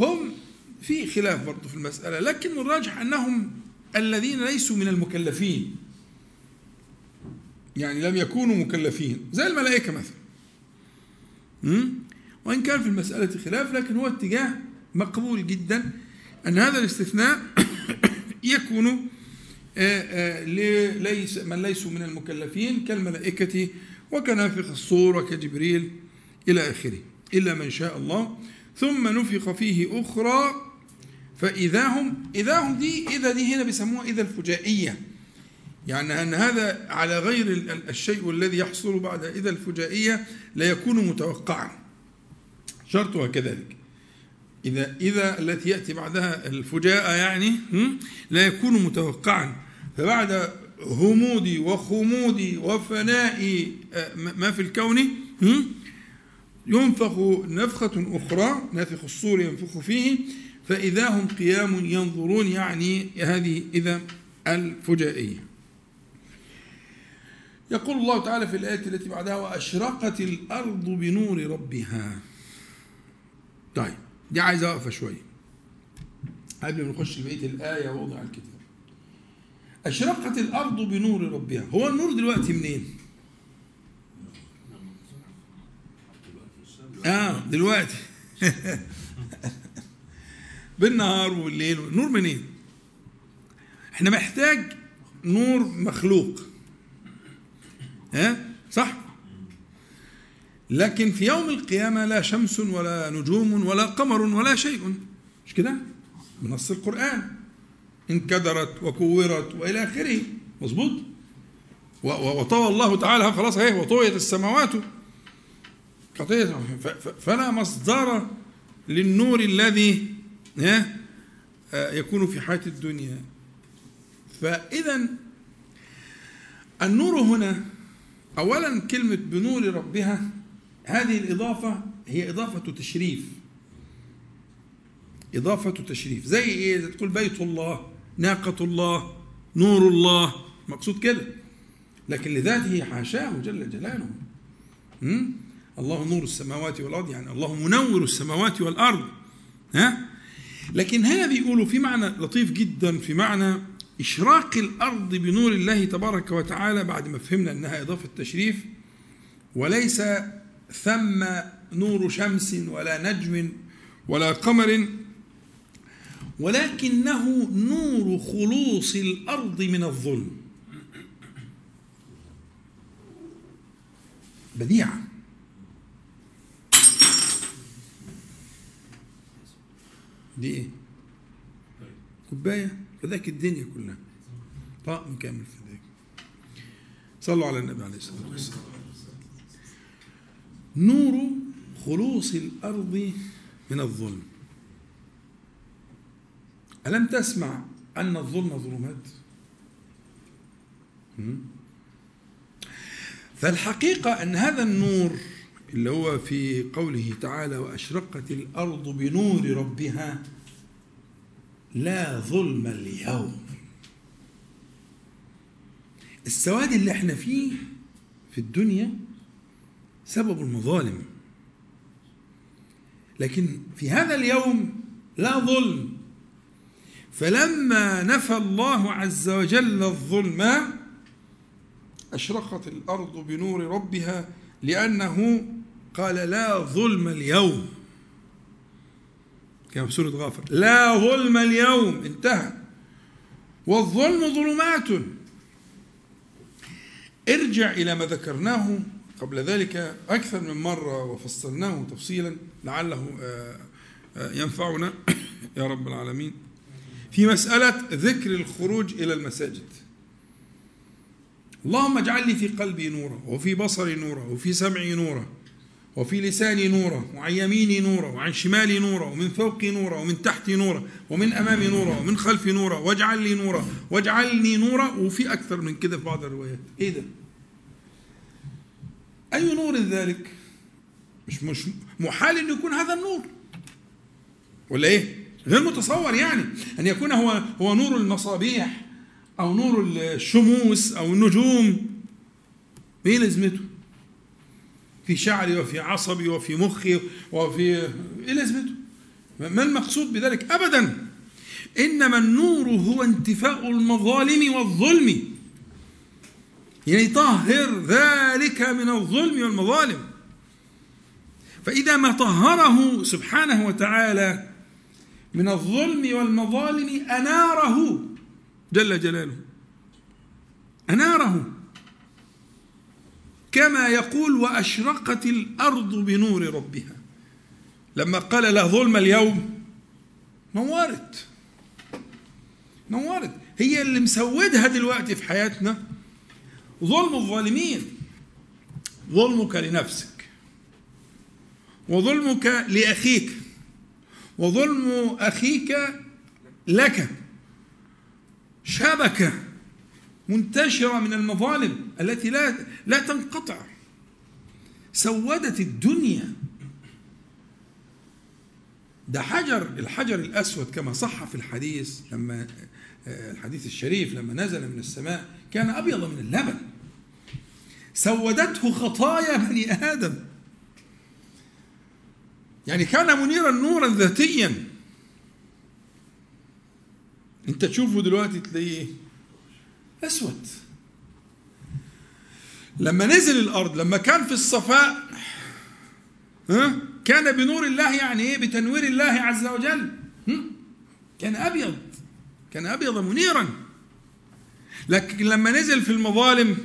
هم في خلاف برضه في المسألة لكن الراجح أنهم الذين ليسوا من المكلفين. يعني لم يكونوا مكلفين. زي الملائكة مثلا. وإن كان في المسألة خلاف لكن هو اتجاه مقبول جدا أن هذا الاستثناء *coughs* يكون آه، آه، ليس من ليسوا من المكلفين كالملائكة وكنافخ الصور وكجبريل إلى آخره إلا من شاء الله. ثم نفخ فيه أخرى فإذا هم إذا هم دي إذا دي هنا بيسموها إذا الفجائية. يعني أن هذا على غير الشيء الذي يحصل بعد إذا الفجائية لا يكون متوقعا. شرطها كذلك إذا إذا التي يأتي بعدها الفجاءة يعني لا يكون متوقعا. فبعد همودي وخمودي وفنائي آه، ما في الكون ينفخ نفخة أخرى نافخ الصور ينفخ فيه فإذا هم قيام ينظرون يعني هذه إذا الفجائية. يقول الله تعالى في الآية التي بعدها وأشرقت الأرض بنور ربها. طيب دي عايز أقف شوية. قبل ما نخش بقية الآية ووضع الكتاب. أشرقت الأرض بنور ربها. هو النور دلوقتي منين؟ آه دلوقتي. *laughs* بالنهار والليل نور منين؟ إحنا محتاج نور مخلوق. ها؟ صح. لكن في يوم القيامة لا شمس ولا نجوم ولا قمر ولا شيء. مش كده؟ بنص القرآن. انكدرت وكورت وإلى آخره. مظبوط؟ وطوى الله تعالى خلاص اهي وطويت السماوات. فلا مصدر للنور الذي يكون في حياة الدنيا. فإذا النور هنا أولا كلمة بنور ربها هذه الإضافة هي إضافة تشريف. إضافة تشريف. زي إيه؟ تقول بيت الله ناقة الله نور الله. مقصود كده. لكن لذاته حاشاه جل جلاله. الله نور السماوات والأرض يعني الله منور السماوات والأرض. ها؟ لكن هنا بيقولوا في معنى لطيف جدا في معنى إشراق الأرض بنور الله تبارك وتعالى بعد ما فهمنا أنها إضافة تشريف وليس ثم نور شمس ولا نجم ولا قمر ولكنه نور خلوص الأرض من الظلم. بديعة دي إيه؟ كوباية. فذاك الدنيا كلها. طاقم كامل فذاك. صلوا على النبي عليه الصلاة والسلام. نور خلوص الأرض من الظلم. ألم تسمع أن الظلم ظلمات؟ فالحقيقة أن هذا النور اللي هو في قوله تعالى وأشرقت الأرض بنور ربها لا ظلم اليوم. السواد اللي إحنا فيه في الدنيا سبب المظالم. لكن في هذا اليوم لا ظلم. فلما نفى الله عز وجل الظلم أشرقت الأرض بنور ربها لأنه قال لا ظلم اليوم. كما في سورة غافر. لا ظلم اليوم انتهى. والظلم ظلمات. ارجع إلى ما ذكرناه قبل ذلك أكثر من مرة وفصلناه تفصيلا لعله آه، آه، ينفعنا. *coughs* يا رب العالمين. في مسألة ذكر الخروج إلى المساجد. اللهم اجعل لي في قلبي نورا وفي بصري نورا وفي سمعي نورا. وفي لساني نورا وعن يميني نورا وعن شمالي نورا ومن فوقي نورا ومن تحتي نورا ومن أمامي نورا ومن خلفي نورا واجعل لي نورا واجعلني نورا وفي أكثر من كده في بعض الروايات. إيه ده؟ أي نور ذلك؟ مش مش محال ان يكون هذا النور. ولا إيه؟ غير متصور يعني. أن يكون هو هو نور المصابيح أو نور الشموس أو النجوم. إيه لازمته في شعري وفي عصبي وفي مخي وفي إيه لازمته؟ ما المقصود بذلك؟ ابدا. إنما النور هو انتفاء المظالم والظلم. يعني يطهر ذلك من الظلم والمظالم. فإذا ما طهره سبحانه وتعالى من الظلم والمظالم أناره. جل جلاله. أناره. كما يقول وأشرقت الأرض بنور ربها. لما قال لا ظلم اليوم نورت. نورت. هي اللي مسودها دلوقتي في حياتنا ظلم الظالمين. ظلمك لنفسك وظلمك لأخيك وظلم أخيك لك شبكه منتشرة من المظالم التي لا لا تنقطع. سودت الدنيا. ده حجر الحجر الأسود كما صح في الحديث لما الحديث الشريف لما نزل من السماء كان أبيض من اللبن. سودته خطايا بني آدم. يعني كان منيرا نورا ذاتيا. انت تشوفه دلوقتي تلاقيه أسود. لما نزل الأرض لما كان في الصفاء ها كان بنور الله يعني إيه؟ بتنوير الله عز وجل. كان أبيض. كان أبيض منيرا. لكن لما نزل في المظالم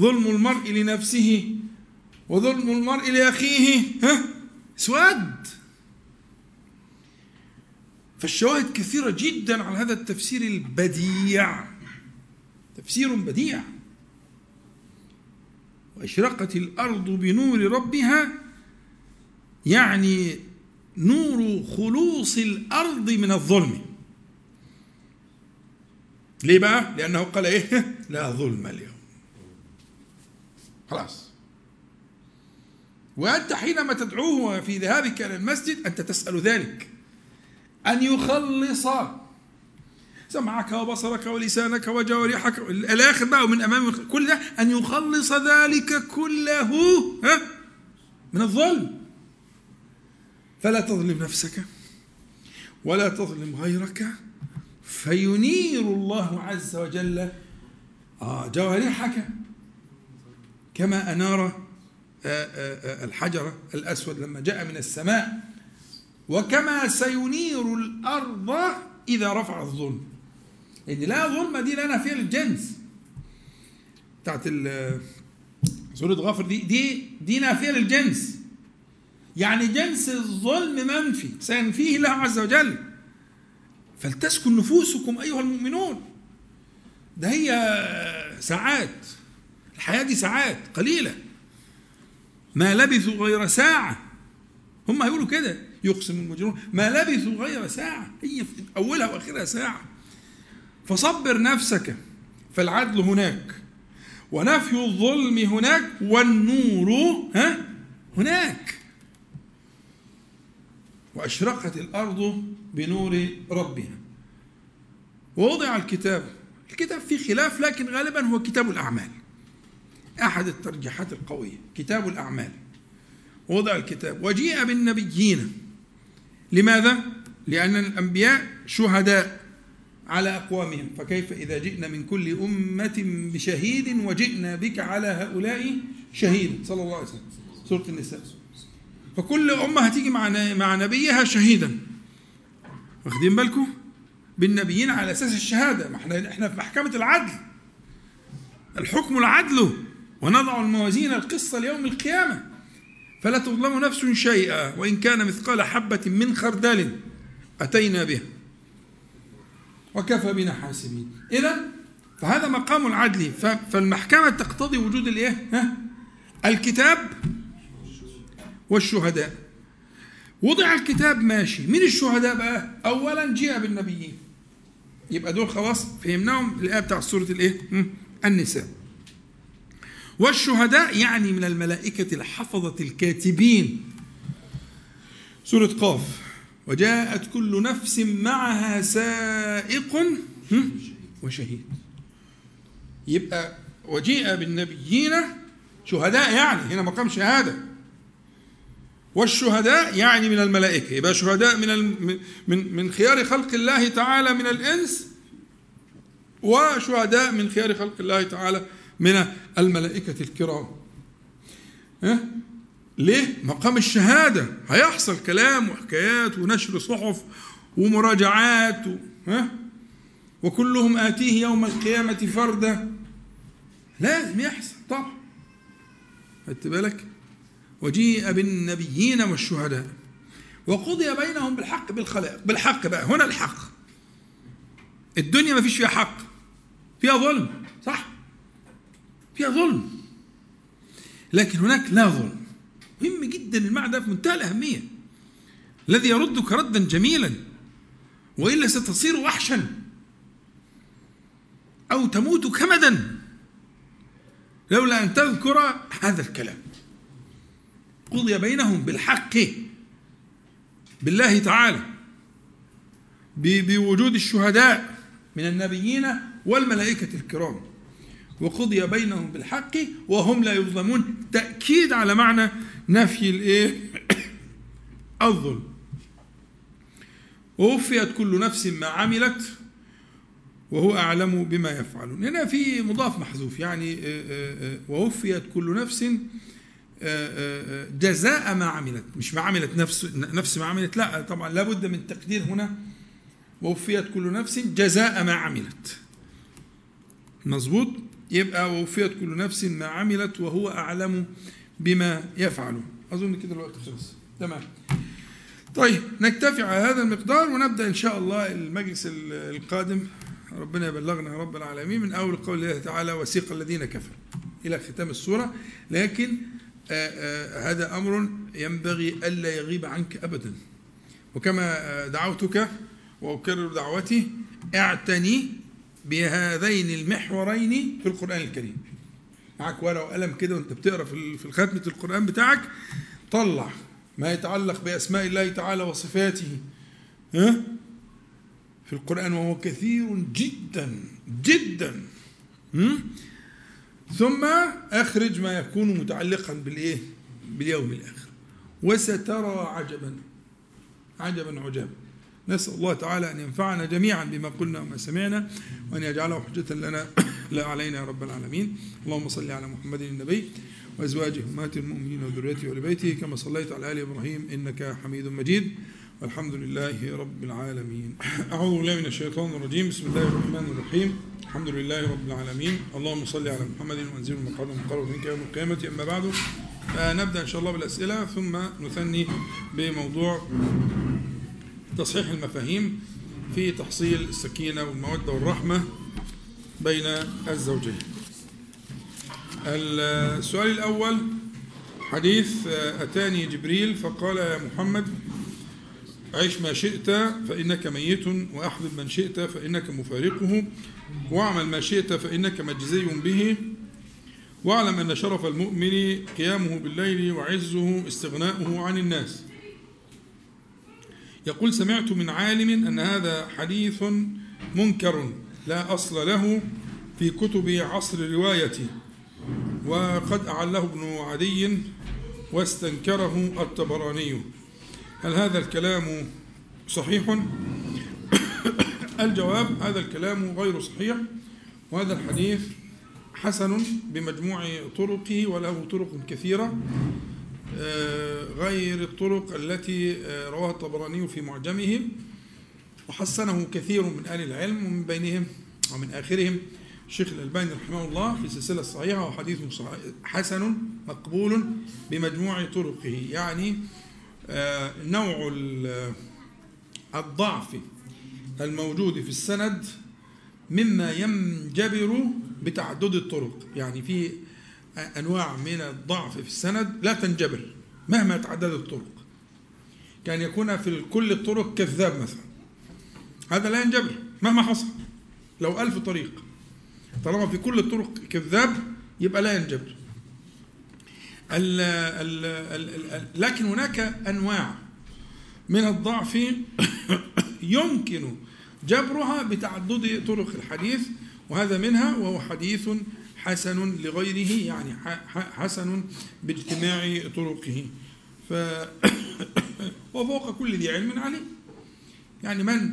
ظلم المرء لنفسه وظلم المرء لأخيه ها اسود فالشواهد كثيرة جدا على هذا التفسير البديع. تفسير بديع. وأشرقت الأرض بنور ربها يعني نور خلوص الأرض من الظلم. ليه بقى؟ لأنه قال إيه؟ *laughs* لا ظلم اليوم. خلاص. وأنت حينما تدعوه في ذهابك إلى المسجد أنت تسأل ذلك. أن يخلص سمعك وبصرك ولسانك وجوارحك. الآخر بقى ومن أمام كل ده أن يخلص ذلك كله ها؟ من الظلم. فلا تظلم نفسك ولا تظلم غيرك. فينير الله عز وجل آه جوارحك. كما أنار آه، آه، الحجر الأسود لما جاء من السماء. وكما سينير الأرض إذا رفع الظلم. ان لا ظلم دي لا نافيه للجنس. بتاعت سورة غافر دي دي دي نافيه للجنس. يعني جنس الظلم منفي سينفيه الله عز وجل. فلتسكن نفوسكم أيها المؤمنون. ده هي ساعات الحياة دي ساعات قليلة. ما لبثوا غير ساعة. هم هيقولوا كده يقسم المجرمون. ما لبثوا غير ساعة. هي في أولها وأخرها ساعة. فصبر نفسك فالعدل هناك. ونفي الظلم هناك والنور ها هناك. وأشرقت الأرض بنور ربها. ووضع الكتاب الكتاب فيه خلاف لكن غالبا هو كتاب الأعمال. أحد الترجيحات القوية كتاب الأعمال. وضع الكتاب وجيء بالنبيين. لماذا؟ لأن الأنبياء شهداء. على أقوامهم. فكيف إذا جئنا من كل أمة بشهيد وجئنا بك على هؤلاء شهيد؟ صلى الله عليه وسلم. سورة النساء. فكل أمة هتيجي مع مع نبيها شهيدا. واخدين بالكم؟ بالنبيين على أساس الشهادة. ما إحنا إحنا في محكمة العدل. الحكم العدل. ونضع الموازين القصة ليوم القيامة. فلا تظلم نفس شيئا. وإن كان مثقال حبة من خردل أتينا به وكفى بنا حاسبين. إذا فهذا مقام العدل. فالمحكمة تقتضي وجود الإيه؟ ها؟ الكتاب والشهداء. وضع الكتاب ماشي. مين الشهداء بقى؟ أولا جيء بالنبيين. يبقى دول خلاص فهمناهم الآية بتاع سورة الإيه؟ النساء. والشهداء يعني من الملائكة الحفظة الكاتبين. سورة قاف. وجاءت كل نفس معها سائق وشهيد. يبقى وجيء بالنبيين شهداء يعني هنا مقام شهادة. والشهداء يعني من الملائكة يبقى شهداء من من من خيار خلق الله تعالى من الإنس وشهداء من خيار خلق الله تعالى من الملائكة الكرام. ليه؟ مقام الشهادة. هيحصل كلام وحكايات ونشر صحف ومراجعات و... ها؟ وكلهم آتيه يوم القيامة فردا. لازم يحصل طبعا. خدت بالك؟ وجيء بالنبيين والشهداء. وقضي بينهم بالحق بالخلائق بالحق بقى هنا الحق. الدنيا ما فيش فيها حق. فيها ظلم صح؟ فيها ظلم. لكن هناك لا ظلم. مهم جدا المعنى ده في منتهى الأهمية. الذي يردك ردا جميلا وإلا ستصير وحشا أو تموت كمدا لولا أن تذكر هذا الكلام. قضي بينهم بالحق بالله تعالى بوجود الشهداء من النبيين والملائكة الكرام. وقضي بينهم بالحق وهم لا يظلمون. تأكيد على معنى نفي الإيه؟ *coughs* الظلم. ووفيت كل نفس ما عملت وهو أعلم بما يفعلون. هنا في مضاف محذوف يعني آه، آه، آه، ووفيت كل نفس جزاء ما عملت. مش ما عملت نفس نفس ما عملت لا طبعا لابد من تقدير هنا. ووفيت كل نفس جزاء ما عملت. مظبوط؟ يبقى ووفيت كل نفس ما عملت وهو أعلم بما يفعلون أظن كده الوقت خلص. تمام. طيب نكتفي على هذا المقدار ونبدأ إن شاء الله المجلس القادم. ربنا يبلغنا يا رب العالمين من أول قول الله تعالى وسيق الذين كفروا إلى ختام السورة. لكن آآ آآ هذا أمر ينبغي ألا يغيب عنك أبدا. وكما دعوتك وأكرر دعوتي اعتني بهذين المحورين في القرآن الكريم. معك ورقة وقلم كده وانت بتقرأ في الختمة القرآن بتاعك طلع ما يتعلق بأسماء الله تعالى وصفاته ها؟ في القرآن وهو كثير جدا جدا ثم أخرج ما يكون متعلقا بالإيه؟ باليوم الآخر. وسترى عجبا عجبا عجبا. نسأل الله تعالى أن ينفعنا جميعا بما قلنا وما سمعنا وأن يجعله حجة لنا *coughs* لا علينا يا رب العالمين. اللهم صل على محمد النبي وأزواجه أمهات المؤمنين وذريته ولبيته كما صليت على آل إبراهيم إنك حميد مجيد. والحمد لله رب العالمين. *coughs* أعوذ بالله من الشيطان الرجيم. بسم الله الرحمن الرحيم. الحمد لله رب العالمين. اللهم صل على محمد وأنزل المقعد المقرب منك يوم القيامة. أما بعد نبدأ إن شاء الله بالأسئلة ثم نثني بموضوع تصحيح المفاهيم في تحصيل السكينة والمودة والرحمة بين الزوجين. السؤال الأول حديث أتاني جبريل فقال يا محمد عيش ما شئت فإنك ميت وأحبب من شئت فإنك مفارقه واعمل ما شئت فإنك مجزي به واعلم أن شرف المؤمن قيامه بالليل وعزه استغناؤه عن الناس. يقول سمعت من عالم أن هذا حديث منكر لا أصل له في كتب عصر روايته وقد أعله ابن عدي واستنكره الطبراني. هل هذا الكلام صحيح؟ *coughs* الجواب هذا الكلام غير صحيح وهذا الحديث حسن بمجموع طرقه وله طرق كثيرة. غير الطرق التي آه، رواها الطبراني في معجمه وحسنه كثير من أهل العلم ومن بينهم ومن آخرهم. الشيخ الألباني رحمه الله في السلسلة الصحيحة وحديث حسن مقبول بمجموع طرقه. يعني آه، نوع الضعف الموجود في السند مما ينجبر بتعدد الطرق. يعني في أنواع من الضعف في السند لا تنجبر مهما تعددت الطرق. كان يكون في كل الطرق كذاب مثلا. هذا لا ينجبر مهما حصل. لو ألف طريق طالما في كل الطرق كذاب يبقى لا ينجبر. ال ال ال لكن هناك أنواع من الضعف يمكن جبرها بتعدد طرق الحديث وهذا منها وهو حديث حسن لغيره يعني حسن باجتماع طرقه. ف *coughs* وفوق كل ذي علم عليه يعني من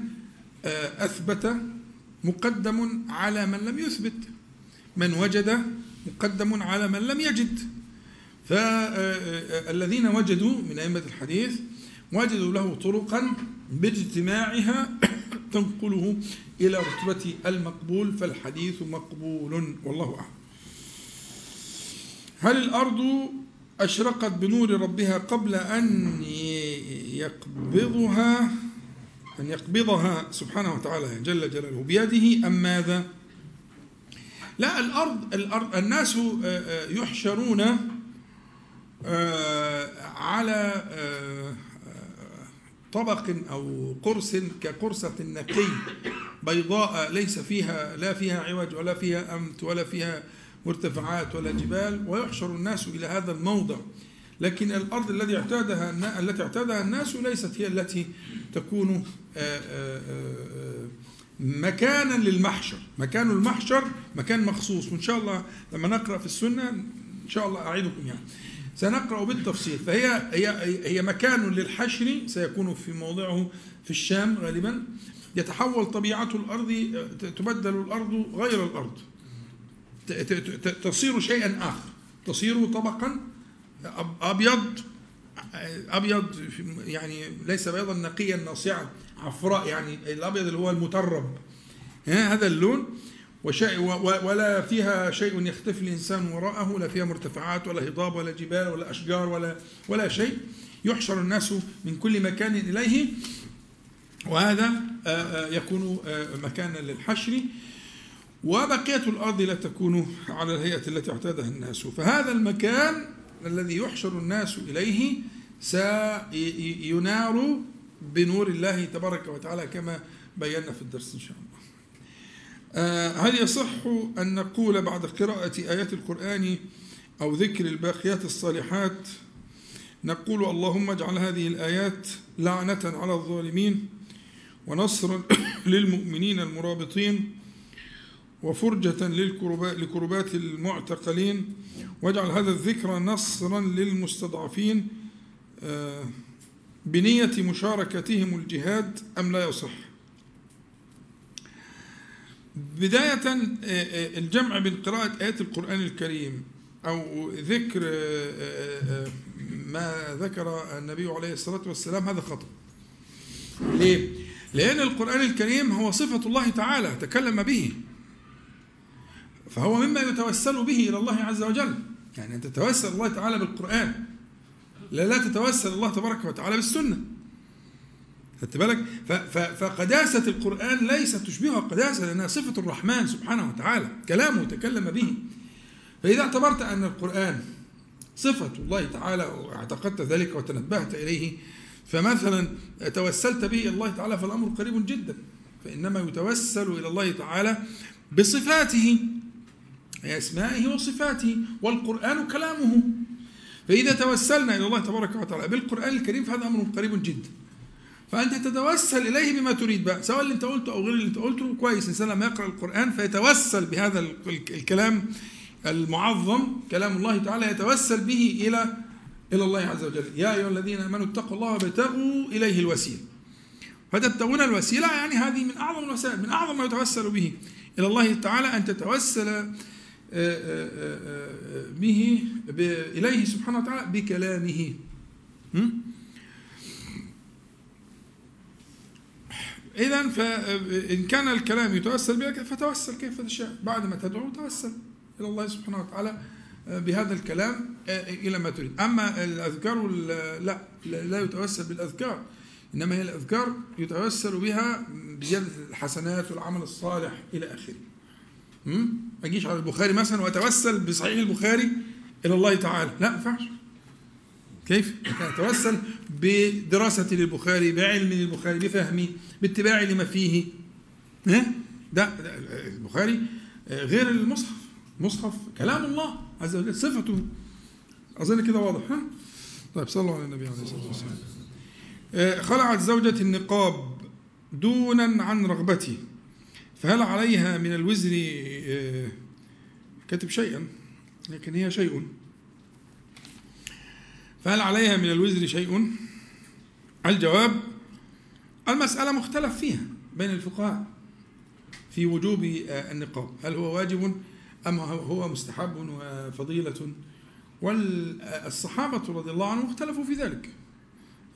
آه، أثبت مقدم على من لم يثبت. من وجد مقدم على من لم يجد. فالذين وجدوا من أئمة الحديث وجدوا له طرقا باجتماعها *coughs* تنقله إلى رتبة المقبول فالحديث مقبول. والله أعلم. هل الأرض أشرقت بنور ربها قبل أن يقبضها أن يقبضها سبحانه وتعالى جل جلاله بيده أم ماذا؟ لا الأرض, الأرض الناس يحشرون آه، على آه، طبق أو قرص كقرصة نقي بيضاء ليس فيها لا فيها عوج ولا فيها أمت ولا فيها مرتفعات ولا جبال ويحشر الناس إلى هذا الموضع. لكن الأرض التي اعتادها التي اعتادها الناس ليست هي التي تكون آه، مكانا للمحشر. مكان المحشر مكان مخصوص. وإن شاء الله لما نقرأ في السنة إن شاء الله أعيدكم يعني. سنقرأ بالتفصيل. فهي هي هي مكان للحشر سيكون في موضعه في الشام غالبا. يتحول طبيعة الأرض تبدل الأرض غير الأرض. تصير شيئا آخر. تصير طبقا أبيض أبيض يعني ليس بيضا نقيا ناصعا عفراء يعني الأبيض اللي هو المترب. هذا اللون. ولا فيها شيء يختفي الإنسان وراءه لا فيها مرتفعات ولا هضاب ولا جبال ولا أشجار ولا ولا شيء. يحشر الناس من كل مكان إليه. وهذا يكون مكانا للحشر. وبقية الأرض لا تكون على الهيئة التي اعتادها الناس. فهذا المكان الذي يحشر الناس إليه سينار بنور الله تبارك وتعالى كما بينا في الدرس إن شاء الله. آه، هل يصح أن نقول بعد قراءة آيات القرآن أو ذكر الباقيات الصالحات نقول اللهم اجعل هذه الآيات لعنة على الظالمين ونصرا *coughs* للمؤمنين المرابطين وفرجة لكربات المعتقلين. واجعل هذا الذكر نصرا للمستضعفين آه، بنية مشاركتهم الجهاد أم لا يصح؟ بداية آه، آه، الجمع بين قراءة آيات القرآن الكريم أو ذكر ما ذكر النبي عليه الصلاة والسلام هذا خطأ. ليه؟ لأن القرآن الكريم هو صفة الله تعالى تكلم به. فهو مما يتوسل به إلى الله عز وجل. يعني أن تتوسل الله تعالى بالقرآن. لا لا تتوسل الله تبارك وتعالى بالسنة. خدت بالك؟ فقداسة القرآن ليست تشبهها قداسة لأنها صفة الرحمن سبحانه وتعالى. كلامه تكلم به. فإذا اعتبرت أن القرآن صفة الله تعالى واعتقدت ذلك وتنبهت إليه فمثلا توسلت به إلى الله تعالى فالأمر قريب جدا. فإنما يتوسل إلى الله تعالى بصفاته أي أسمائه وصفاته والقرآن كلامه. فإذا توسلنا إلى الله تبارك وتعالى بالقرآن الكريم فهذا أمر قريب جدا. فأنت تتوسل إليه بما تريد بقى سواء اللي أنت قلته أو غير اللي أنت قلته كويس. الإنسان لما يقرأ القرآن فيتوسل بهذا الكلام المعظم كلام الله تعالى يتوسل به إلى إلى الله عز وجل. يا أيها الذين آمنوا اتقوا الله وابتغوا إليه الوسيلة. فتبتغون الوسيلة يعني هذه من أعظم الوسائل من أعظم ما يتوسل به إلى الله تعالى أن تتوسل به إليه سبحانه وتعالى بكلامه. إذا فإن كان الكلام يتوسل بك فتوسل كيف تشاء. بعد ما تدعو توسل إلى الله سبحانه وتعالى بهذا الكلام إلى ما تريد. أما الأذكار لا لا يتوسل بالأذكار. إنما هي الأذكار يتوسل بها بزيادة الحسنات والعمل الصالح إلى آخره. ما اجيش على البخاري مثلا واتوسل بصحيح البخاري إلى الله تعالى. لا ما ينفعش. كيف؟ اتوسل بدراستي للبخاري بعلمي للبخاري بفهمي باتباعي لما فيه. ها؟ ده, البخاري غير المصحف. مصحف كلام الله عز وجل صفته. أظن كده واضح ها؟ طيب صلوا على النبي عليه الصلاة والسلام. آه، خلعت زوجة النقاب دونا عن رغبتي فهل عليها من الوزر آه، كتب شيئا لكن هي شيء. فهل عليها من الوزر شيء؟ الجواب المسألة مختلف فيها بين الفقهاء في وجوب آه، النقاب. هل هو واجب أم هو مستحب وفضيلة؟ والصحابة رضي الله عنهم اختلفوا في ذلك.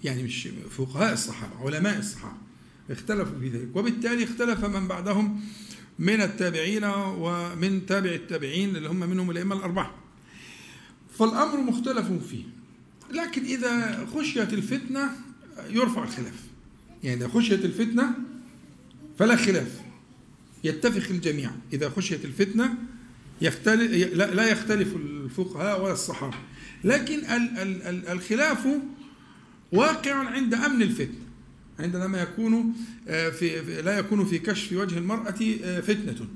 يعني مش فقهاء الصحابة علماء الصحابة. اختلفوا في ذلك. وبالتالي اختلف من بعدهم من التابعين ومن تابع التابعين اللي هم منهم الأئمة الأربعة. فالأمر مختلف فيه. لكن إذا خشيت الفتنة يرفع الخلاف. يعني إذا خشيت الفتنة فلا خلاف. يتفق الجميع. إذا خشيت الفتنة يختلف لا يختلف الفقهاء ولا الصحابة. لكن الخلاف واقع عند أمن الفتنة. عندما يكون آه، في لا يكون في كشف وجه المرأة آه، فتنة.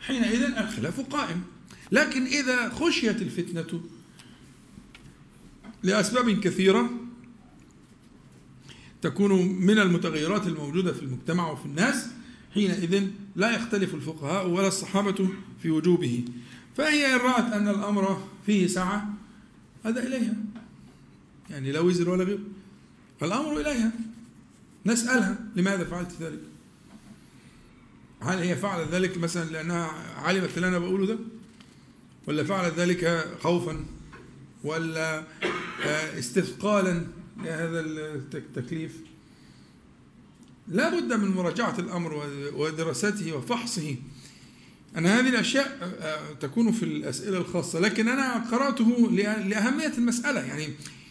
حينئذ الخلاف قائم. لكن إذا خشيت الفتنة لأسباب كثيرة تكون من المتغيرات الموجودة في المجتمع وفي الناس حينئذ لا يختلف الفقهاء ولا الصحابة في وجوبه. فهي إن رأت أن الأمر فيه سعة هذا إليها. يعني لا وزر ولا غير. الأمر إليها. نسألها لماذا فعلت ذلك؟ هل هي فعلت ذلك مثلا لأنها علمت اللي أنا بقوله ده؟ ولا فعلت ذلك خوفا؟ ولا آه، استثقالا لهذا التكليف لا بد من مراجعة الأمر ودراسته وفحصه. أنا هذه الأشياء آه، تكون في الأسئلة الخاصة. لكن أنا قرأته لأهمية المسألة. يعني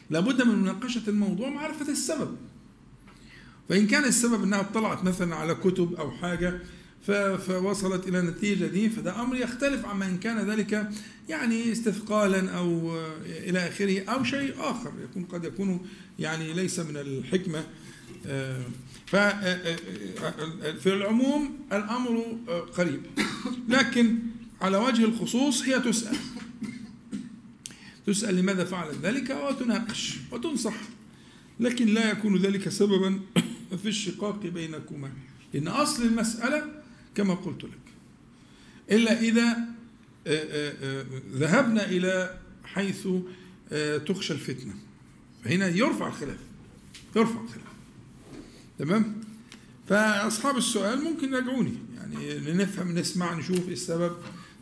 لابد من مناقشة الموضوع معرفة السبب. فإن كان السبب أنها اطلعت مثلا على كتب أو حاجة فوصلت إلى النتيجة دي فده أمر يختلف عما إن كان ذلك يعني استثقالا أو إلى آخره أو شيء آخر يكون قد يكون يعني ليس من الحكمة. ففي العموم الأمر قريب. لكن على وجه الخصوص هي تسأل. تسأل لماذا فعلت ذلك وتناقش وتنصح. لكن لا يكون ذلك سببا في الشقاق بينكما. لأن أصل المسألة كما قلت لك. إلا إذا ذهبنا إلى حيث تخشى الفتنة. فهنا يرفع الخلاف. يرفع الخلاف. تمام؟ فأصحاب السؤال ممكن يراجعوني يعني نفهم نسمع نشوف إيه السبب.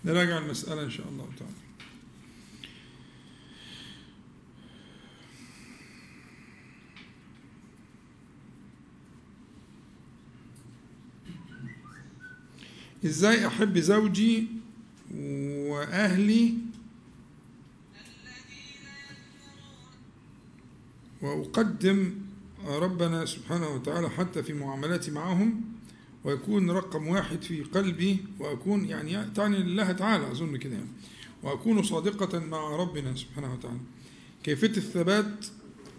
نراجع المسألة إن شاء الله تعالى. إزاي احب زوجي واهلي واقدم ربنا سبحانه وتعالى حتى في معاملاتي معهم ويكون رقم واحد في قلبي وأكون يعني تعني الله تعالى أظن كده يعني. وأكون صادقة مع ربنا سبحانه وتعالى. كيفية الثبات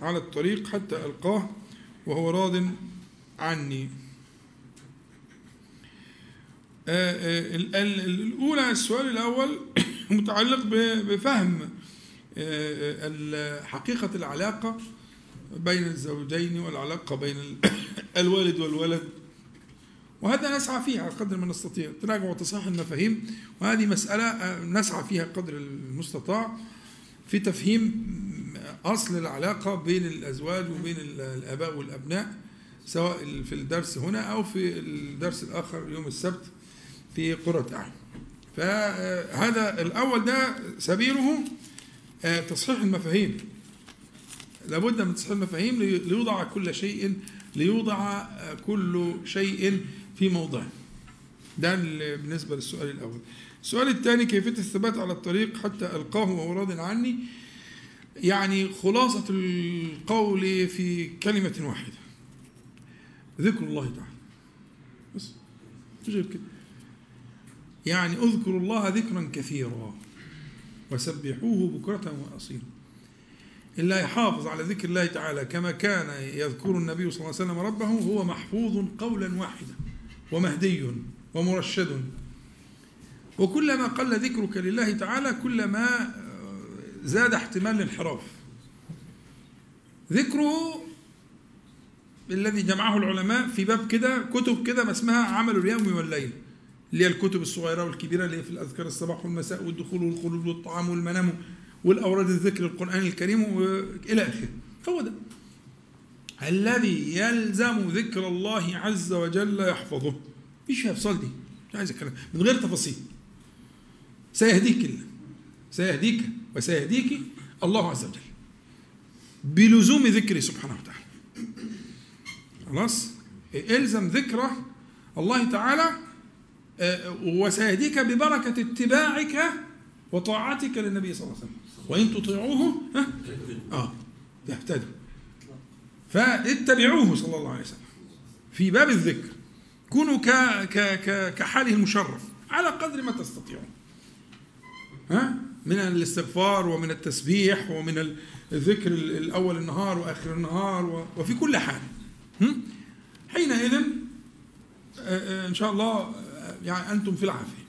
على الطريق حتى ألقاه وهو راض عني. الأولى السؤال الأول *coughs* متعلق بفهم آه، حقيقة العلاقة بين الزوجين والعلاقة بين *coughs* الوالد والولد. وهذا نسعى فيها قدر ما نستطيع. تراجع وتصحيح المفاهيم. وهذه مسألة نسعى فيها قدر المستطاع في تفهيم أصل العلاقة بين الأزواج وبين الآباء والأبناء سواء في الدرس هنا أو في الدرس الآخر يوم السبت. في قرة أعين فهذا الأول ده سبيله آه، تصحيح المفاهيم. لابد من تصحيح المفاهيم ليوضع كل شيء ليوضع آه، كل شيء في موضعه ده بالنسبة للسؤال الأول. السؤال الثاني كيفية الثبات على الطريق حتى ألقاه وهو راض عني؟ يعني خلاصة القول في كلمة واحدة. ذكر الله تعالى. بس تجيب كده. يعني اذكروا الله ذكرا كثيرا وسبحوه بكرة وأصيلا. إلا يحافظ على ذكر الله تعالى كما كان يذكر النبي صلى الله عليه وسلم ربه هو محفوظ قولا واحدا ومهدي ومرشد. وكلما قل ذكرك لله تعالى كلما زاد احتمال الانحراف. ذكره الذي جمعه العلماء في باب كده كتب كده ما اسمها عمل اليوم والليل. اللي هي الكتب الصغيرة والكبيرة اللي هي في الأذكار الصباح والمساء والدخول والخروج والطعام والمنام والأوراد الذكر القرآن الكريم إلى آخره. هو ده. الذي يلزم ذكر الله عز وجل يحفظه. مفيش فيها دي مش عايز الكلام من غير تفاصيل. سيهديك الله. سيهديك وسيهديك الله عز وجل. بلزوم ذكره سبحانه وتعالى. خلاص؟ الزم ذكره الله تعالى وسيهديك ببركة اتباعك وطاعتك للنبي صلى الله عليه وسلم. وإن تطيعوه ها؟ آه يهتدوا فاتبعوه صلى الله عليه وسلم. في باب الذكر. كونوا ك ك ك كحاله المشرف. على قدر ما تستطيعون. ها؟ من الاستغفار ومن التسبيح ومن الذكر الأول النهار وآخر النهار وفي كل حال. حينئذ آه، آه، إن شاء الله يعني أنتم في العافية.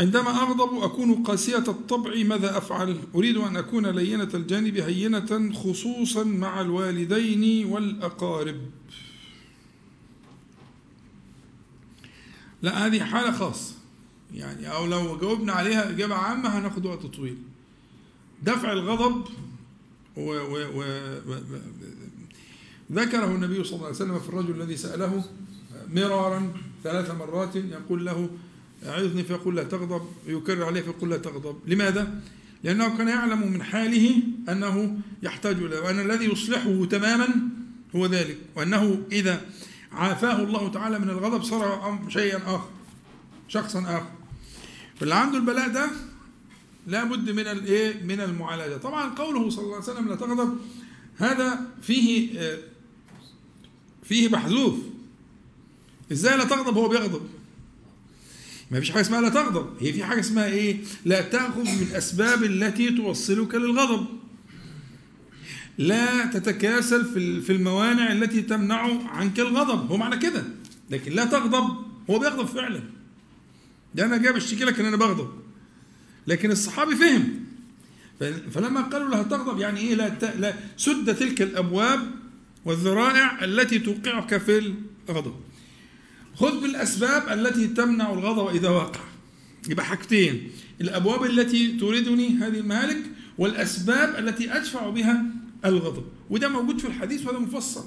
عندما أغضب أكون قاسية الطبع ماذا أفعل؟ أريد أن أكون لينة الجانب هينة خصوصا مع الوالدين والأقارب. لا هذه حالة خاصة. يعني أو لو جاوبنا عليها إجابة عامة هناخد وقت طويل. دفع الغضب و و و و ذكره النبي صلى الله عليه وسلم في الرجل الذي سأله مرارا ثلاث مرات يقول له أعظني فيقول لا تغضب. يكرر عليه فيقول لا تغضب. لماذا؟ لأنه كان يعلم من حاله أنه يحتاج إلى وأن الذي يصلحه تماما هو ذلك وأنه إذا عافاه الله تعالى من الغضب صار شيئا آخر شخصا آخر. فاللي عنده البلاء ده لابد من الايه من المعالجة. طبعا قوله صلى الله عليه وسلم لا تغضب. هذا فيه فيه محذوف. إزاي لا تغضب هو بيغضب؟ ما فيش حاجة اسمها لا تغضب هي في حاجة اسمها إيه؟ لا تأخذ من الاسباب التي توصلك للغضب. لا تتكاسل في في الموانع التي تمنع عنك الغضب. هو معنى كده. لكن لا تغضب هو بيغضب فعلا. ده أنا جاي بشتكي لك إن أنا بغضب. لكن الصحابي فهم. فلما قالوا لها تغضب يعني إيه؟ لا, لا سد تلك الأبواب والذرائع التي توقعك في الغضب. خذ بالأسباب التي تمنع الغضب إذا وقع. يبقى حاجتين. الأبواب التي توردني هذه المهالك والأسباب التي أدفع بها الغضب. وده موجود في الحديث وهذا مفصل.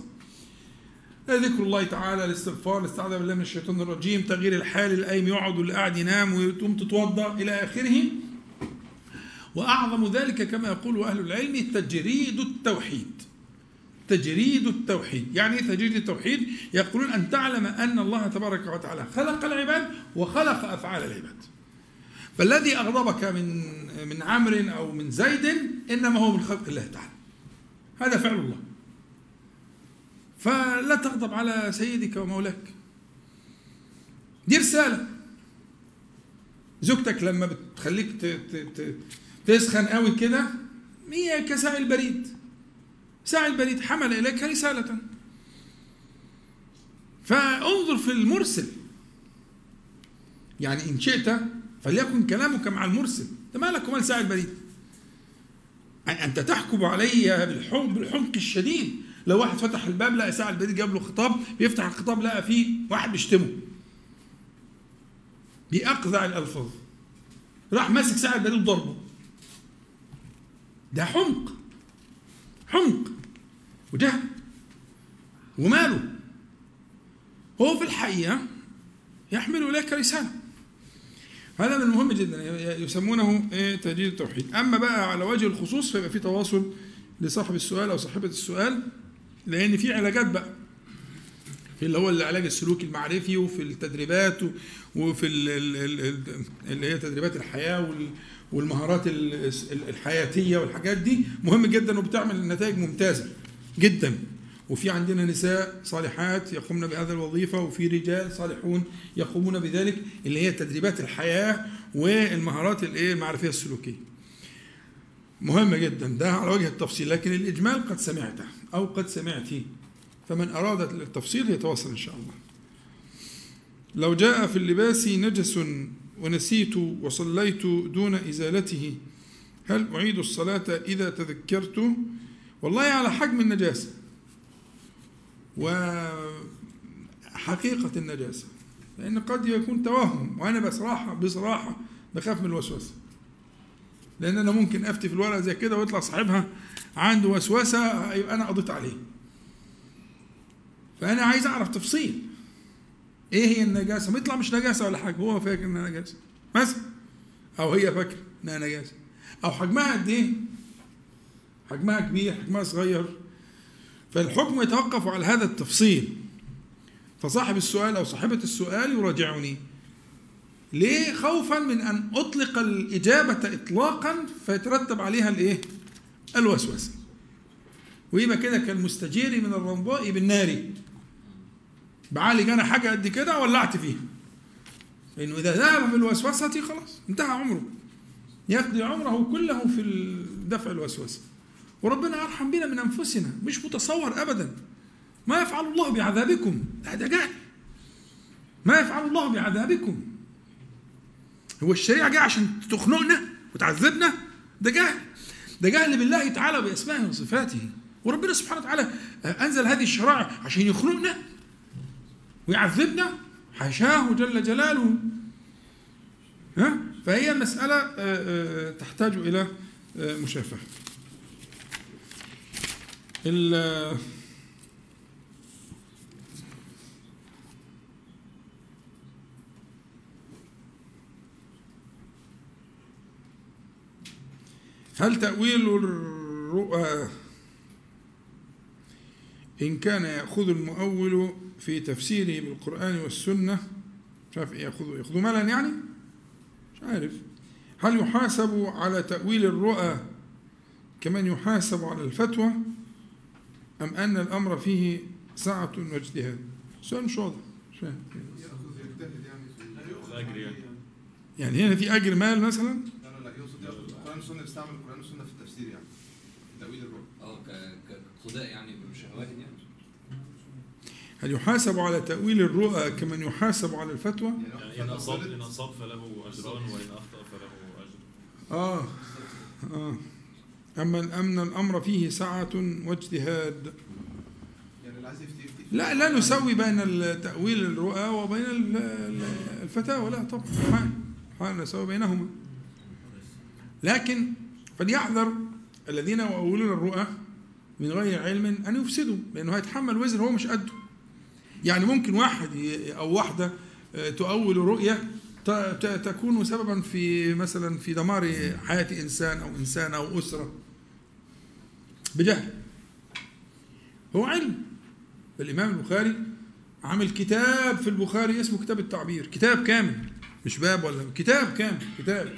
ذكر الله تعالى الاستغفار الاستعاذة بالله من الشيطان الرجيم. تغيير الحال القايم يقعد واللي قاعد ينام ويقوم تتوضأ إلى آخره. وأعظم ذلك كما يقول أهل العلم تجريد التوحيد. تجريد التوحيد. يعني إيه تجريد التوحيد؟ يقولون أن تعلم أن الله تبارك وتعالى خلق العباد وخلق أفعال العباد. فالذي أغضبك من من عمرو أو من زيد إنما هو من خلق الله تعالى. هذا فعل الله. فلا تغضب على سيدك ومولاك. دي رسالة. زوجتك لما بتخليك تسخن قوي كده هي كساعي البريد ساعي البريد حمل إليك رسالة. فانظر في المرسل. يعني إن شئت فليكن كلامك مع المرسل. أنت مالك ومال ساعي البريد. أنت تحكم علي بالحمق بالحمق الشديد. لو واحد فتح الباب لقى ساعة البريد جاب له خطاب بيفتح الخطاب لقى فيه واحد بيشتمه. بأقذع الألفاظ. راح ماسك ساعة البريد وضربه. ده حمق. حمق وجهل وماله. هو في الحقيقة يحمل إليك رسالة. هذا من المهم جدا. يسمونه إيه؟ تجديد التوحيد. أما بقى على وجه الخصوص فيبقى في تواصل لصاحب السؤال أو صاحبة السؤال لأن في علاجات بقى. في اللي هو العلاج السلوكي المعرفي وفي التدريبات وفي اللي هي تدريبات الحياة والمهارات الحياتية والحاجات دي مهم جدا وبتعمل نتائج ممتازة جدا. وفي عندنا نساء صالحات يقومن بهذه الوظيفة وفي رجال صالحون يقومون بذلك اللي هي تدريبات الحياة والمهارات الإيه؟ المعرفية السلوكية. مهمه جدا. ده على وجه التفصيل. لكن الإجمال قد سمعته أو قد سمعتي. فمن اراد التفصيل يتواصل إن شاء الله. لو جاء في اللباس نجس ونسيت وصليت دون إزالته. هل أعيد الصلاة إذا تذكرت؟ والله على حجم النجاسة. وحقيقة النجاسة لأن قد يكون توهم وأنا بصراحة بصراحة بخاف من الوسوسة. لأن أنا ممكن أفتي في الورقة زي كده ويطلع صاحبها عنده وسوسة يبقى أنا قضيت عليه. فأنا عايز أعرف تفصيل. إيه هي النجاسة؟ ما يطلع مش نجاسة ولا حاجة هو فاكر إنها نجاسة. مثلا أو هي فاكرة إنها نجاسة. أو حجمها قد إيه؟ حجمها كبير حجمها صغير. فالحكم يتوقف على هذا التفصيل. فصاحب السؤال أو صاحبة السؤال يراجعني. ليه خوفا من أن أطلق الإجابة إطلاقا فيترتب عليها الإيه؟ الوسوسة. ويبقى كده كالمستجير من الرمضاء بالنار. بعالج أنا حاجة قد كده ولعت فيها. لأنه إذا ذهب بالوسوسة خلاص انتهى عمره. يقضي عمره كله في دفع الوسوسة. وربنا أرحم بنا من أنفسنا مش متصور أبدا. ما يفعل الله بعذابكم. هذا جهل ما يفعل الله بعذابكم. هو الشريعة جاية عشان تخنقنا وتعذبنا؟ ده جهل ده جهل بالله تعالى بأسمائه وصفاته. وربنا سبحانه وتعالى أنزل هذه الشرائع عشان يخنقنا؟ ويعذبنا؟ حاشاه جل جلاله. ها؟ فهي مسألة آه، آه، تحتاج إلى آه، مشافهة. هل تأويل الرؤى إن كان يأخذ المؤول في تفسيره بالقرآن والسنة مش عارف إيه يأخذ يأخذ مالا يعني؟ مش عارف. هل يحاسب على تأويل الرؤى كمن يحاسب على الفتوى أم أن الأمر فيه سعة واجتهاد؟ سؤال مش واضح. مش فاهم. يعني هنا في أجر مال مثلا؟ لا لا لا يقصد ياخذ القرآن والسنة يستعمل القران والسنة في التفسير يعني تأويل الرؤى. آه ك- كاقتداء يعني بالشهوات يعني؟ هل يحاسب على تأويل الرؤى كمن يحاسب على الفتوى؟ يعني يعني إن أصاب إن أصاب فله أجران وإن أخطأ فله أجر. آه آه. أما أمن الأمر فيه سعة واجتهاد. يعني اللي عايز يفتي يفتي لا لا نسوي بين تأويل الرؤى وبين ال- ال- الفتاوى. لا طبعا حال حال نسوي بينهما. لكن فليحذر الذين يؤولون الرؤى من غير علم أن يفسدوا لأنه هيتحمل وزر هو مش قده. يعني ممكن واحد أو واحدة آه، تؤول ت- تكون سببا في مثلا في دمار حياة إنسان أو إنسان أو أسرة. بجهل. هو علم. الإمام البخاري عامل كتاب في البخاري اسمه كتاب التعبير. كتاب كامل. مش باب ولا كتاب كامل كتاب.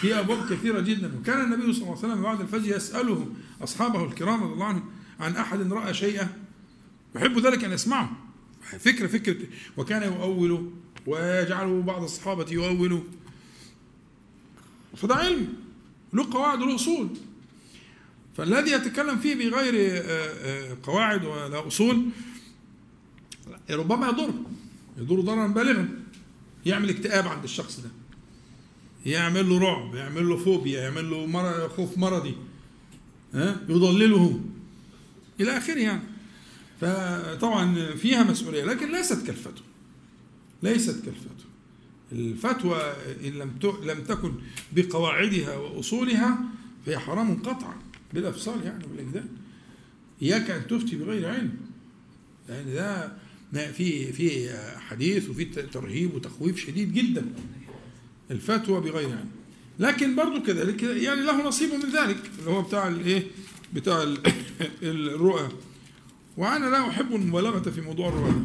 في أبواب كثيرة جدا. وكان النبي صلى الله عليه وسلم بعد الفجر يسأله أصحابه الكرام رضي الله عنهم عن أحد رأى شيئا. يحب ذلك أن يسمعه. فكرة فكرة وكان يؤول ويجعله بعض الصحابة يؤول. فده علم. له قواعد وله أصول. فالذي يتكلم فيه بغير آه، آه، قواعد ولا أصول ربما يضر. يضر ضررا بالغا. يعمل اكتئاب عند الشخص ده. يعمل له رعب يعمل له فوبيا يعمل له خوف مرضي. ها؟ يضلله. إلى آخره يعني. فطبعا فيها مسؤولية لكن ليست كالفتوى. ليست كالفتوى. الفتوى إن لم لم تكن بقواعدها وأصولها فهي حرام قطعا بلا فصال يعني بالإجدال إياك أن تفتي بغير علم. لأن ده ما في في حديث وفي ترهيب وتخويف شديد جدا. الفتوى بغير علم. لكن برضو كذلك يعني له نصيب من ذلك اللي هو بتاع الإيه؟ بتاع ال- *coughs* الرؤى. وأنا لا أحب المبالغة في موضوع الرؤى.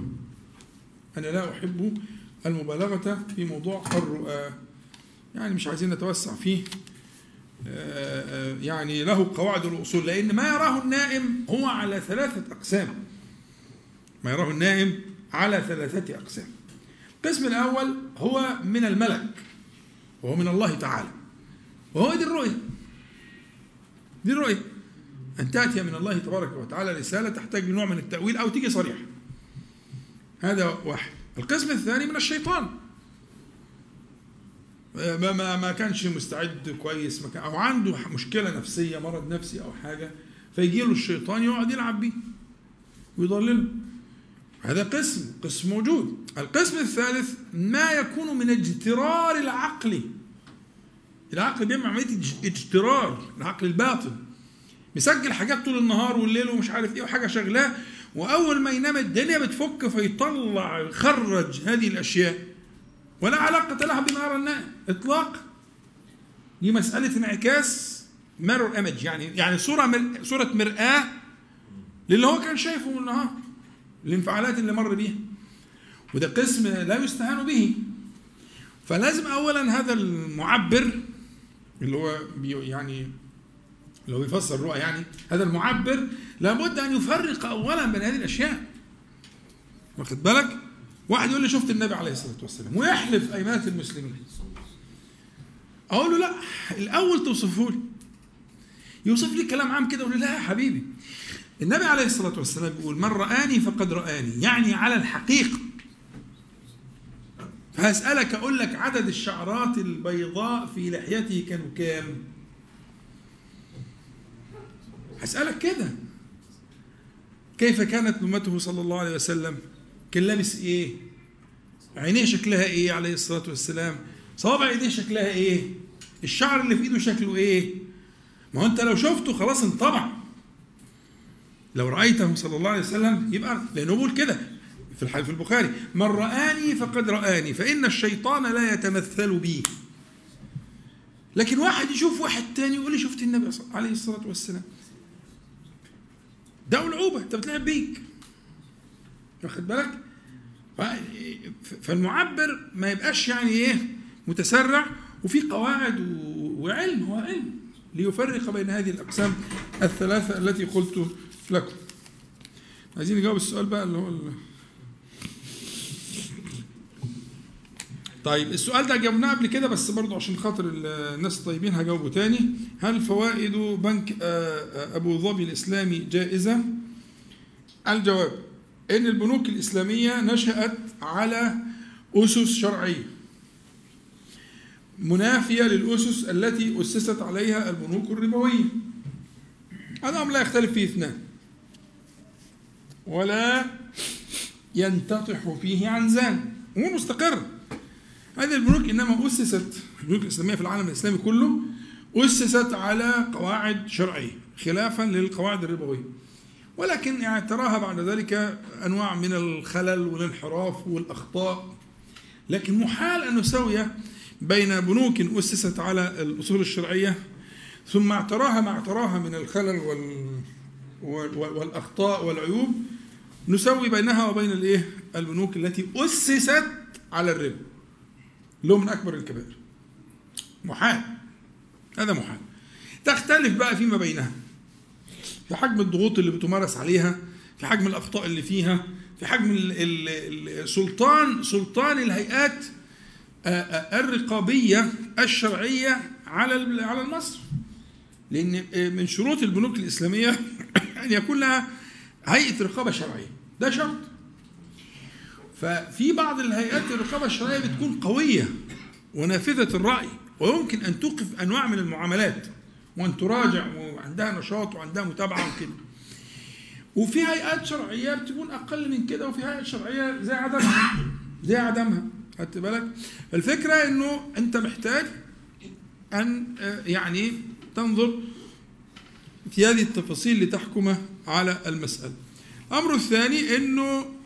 أنا لا أحب المبالغة في موضوع الرؤى. يعني مش عايزين نتوسع فيه. آه، آه، يعني له قواعد الأصول. لأن ما يراه النائم هو على ثلاثة أقسام. ما يراه النائم على ثلاثة أقسام. القسم الأول هو من الملك. وهو من الله تعالى. وهو دي الرؤية. دي الرؤية. أن تأتي من الله تبارك وتعالى رسالة تحتاج لنوع من التأويل أو تيجي صريحة. هذا واحد. القسم الثاني من الشيطان. ما ما ما كانش مستعد كويس ما كان أو عنده مشكلة نفسية مرض نفسي أو حاجة فيجي له الشيطان يقعد يلعب بيه ويضلله. هذا قسم قسم موجود. القسم الثالث ما يكون من اجترار العقل. العقل بيعمل عملية اج- اجترار العقل الباطن. مسجل حاجات طول النهار والليل ومش عارف إيه وحاجة شغلاه وأول ما ينام الدنيا بتفك فيطلع يخرج هذه الأشياء. ولا علاقة لها بما يرى إطلاق. دي مسألة انعكاس ميرور ايمج يعني يعني صورة مر... صورة مرآة للي هو كان شايفه من النهار الانفعالات اللي مر بيها. وده قسم لا يستهان به. فلازم اولا هذا المعبر اللي هو يعني اللي هو بيفسر الرؤى يعني هذا المعبر لابد أن يفرق اولا بين هذه الأشياء. واخد بالك؟ واحد يقول لي شفت النبي عليه الصلاة والسلام ويحلف أيمانة المسلمين. أقول له لا الأول توصفه لي. يوصف لي كلام عام كده أقول له لا يا حبيبي. النبي عليه الصلاة والسلام بيقول من رآني فقد رآني يعني على الحقيقة. فهسألك أقول لك عدد الشعرات البيضاء في لحيته كانوا كام؟ هسألك كده. كيف كانت أمته صلى الله عليه وسلم؟ كان لابس إيه؟ عينيه شكلها إيه عليه الصلاة والسلام؟ صوابع إيديه شكلها إيه؟ الشعر اللي في إيده شكله إيه؟ ما هو أنت لو شفته خلاص انطبع. لو رأيته صلى الله عليه وسلم يبقى لأنه بيقول كده في الحديث في البخاري. من رآني فقد رآني فإن الشيطان لا يتمثل بي. لكن واحد يشوف واحد تاني يقول لي شفت النبي عليه الصلاة والسلام. ده ألعوبة أنت بتلعب بيك. واخد بالك؟ فالمعبر ما يبقاش يعني إيه متسرع وفي قواعد وعلم هو علم. ليفرق بين هذه الأقسام الثلاثة التي قلت لكم. عايزين نجاوب السؤال بقى اللي هو طيب السؤال ده جاوبناه قبل كده بس برضه عشان خاطر ال- الناس الطيبين هجاوبه تاني. هل فوائد بنك آه، آه، أبو ظبي الإسلامي جائزة؟ الجواب إن البنوك الإسلامية نشأت على أسس شرعية منافية للأسس التي أسست عليها البنوك الربوية. هذا أمر لا يختلف فيه اثنان ولا ينتطح فيه عنزان امور مستقره هذه البنوك إنما أسست البنوك الإسلامية في العالم الإسلامي كله أسست على قواعد شرعية خلافا للقواعد الربوية. ولكن يعني تراها بعد ذلك أنواع من الخلل والانحراف والأخطاء. لكن محال أن نسوي بين بنوك أسست على الأصول الشرعية ثم اعتراها ما اعتراها من الخلل وال وال- والأخطاء والعيوب نسوي بينها وبين الإيه؟ البنوك التي أسست على الربا. هو من أكبر الكبائر. محال. هذا محال. تختلف بقى فيما بينها. في حجم الضغوط اللي بتمارس عليها في حجم الأخطاء اللي فيها في حجم ال- ال- ال- سلطان الهيئات الرقابية الشرعية على على لأن آه، من شروط البنوك الإسلامية *laughs* أن يكون لها هيئة رقابة شرعية. ده شرط. ففي بعض الهيئات الرقابة الشرعية بتكون قوية ونافذة الرأي ويمكن أن توقف أنواع من المعاملات وأن تراجع وعندها نشاط وعندها متابعة وكده. وفي هيئات شرعية بتكون أقل من كده وفي هيئات شرعية زي عدمها زي عدمها خدت بالك؟ الفكرة إنه أنت محتاج أن آه، يعني تنظر في هذه التفاصيل لتحكم على المسألة. الامر الثاني آه،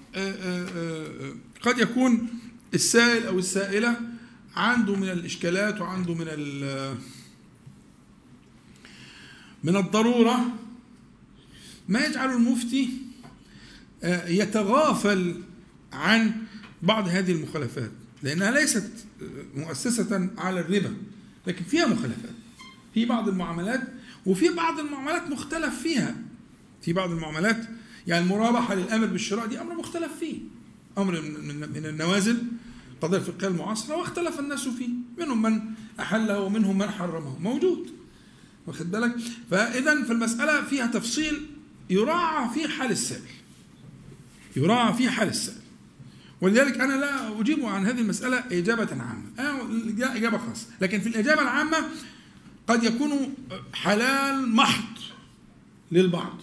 قد يكون السائل أو السائلة عنده من الإشكالات وعنده من من الضرورة ما يجعل المفتي آه، يتغافل عن بعض هذه المخالفات لأنها ليست آه، مؤسسة على الربا لكن فيها مخالفات في بعض المعاملات وفي بعض المعاملات مختلف فيها في بعض المعاملات يعني المرابحة للأمر بالشراء دي أمر مختلف فيه. أمر من النوازل القضايا الفقهيه المعاصرة واختلف الناس فيه. منهم من أحله ومنهم من حرمه. موجود. واخد بالك؟ فاذا فالمساله فيها تفصيل يراعى في حال السائل. يراعى في حال السائل. ولذلك أنا لا أجيب عن هذه المسألة إجابة عامة. أنا إجابة خاصة. لكن في الإجابة العامة قد يكون حلال محض للبعض.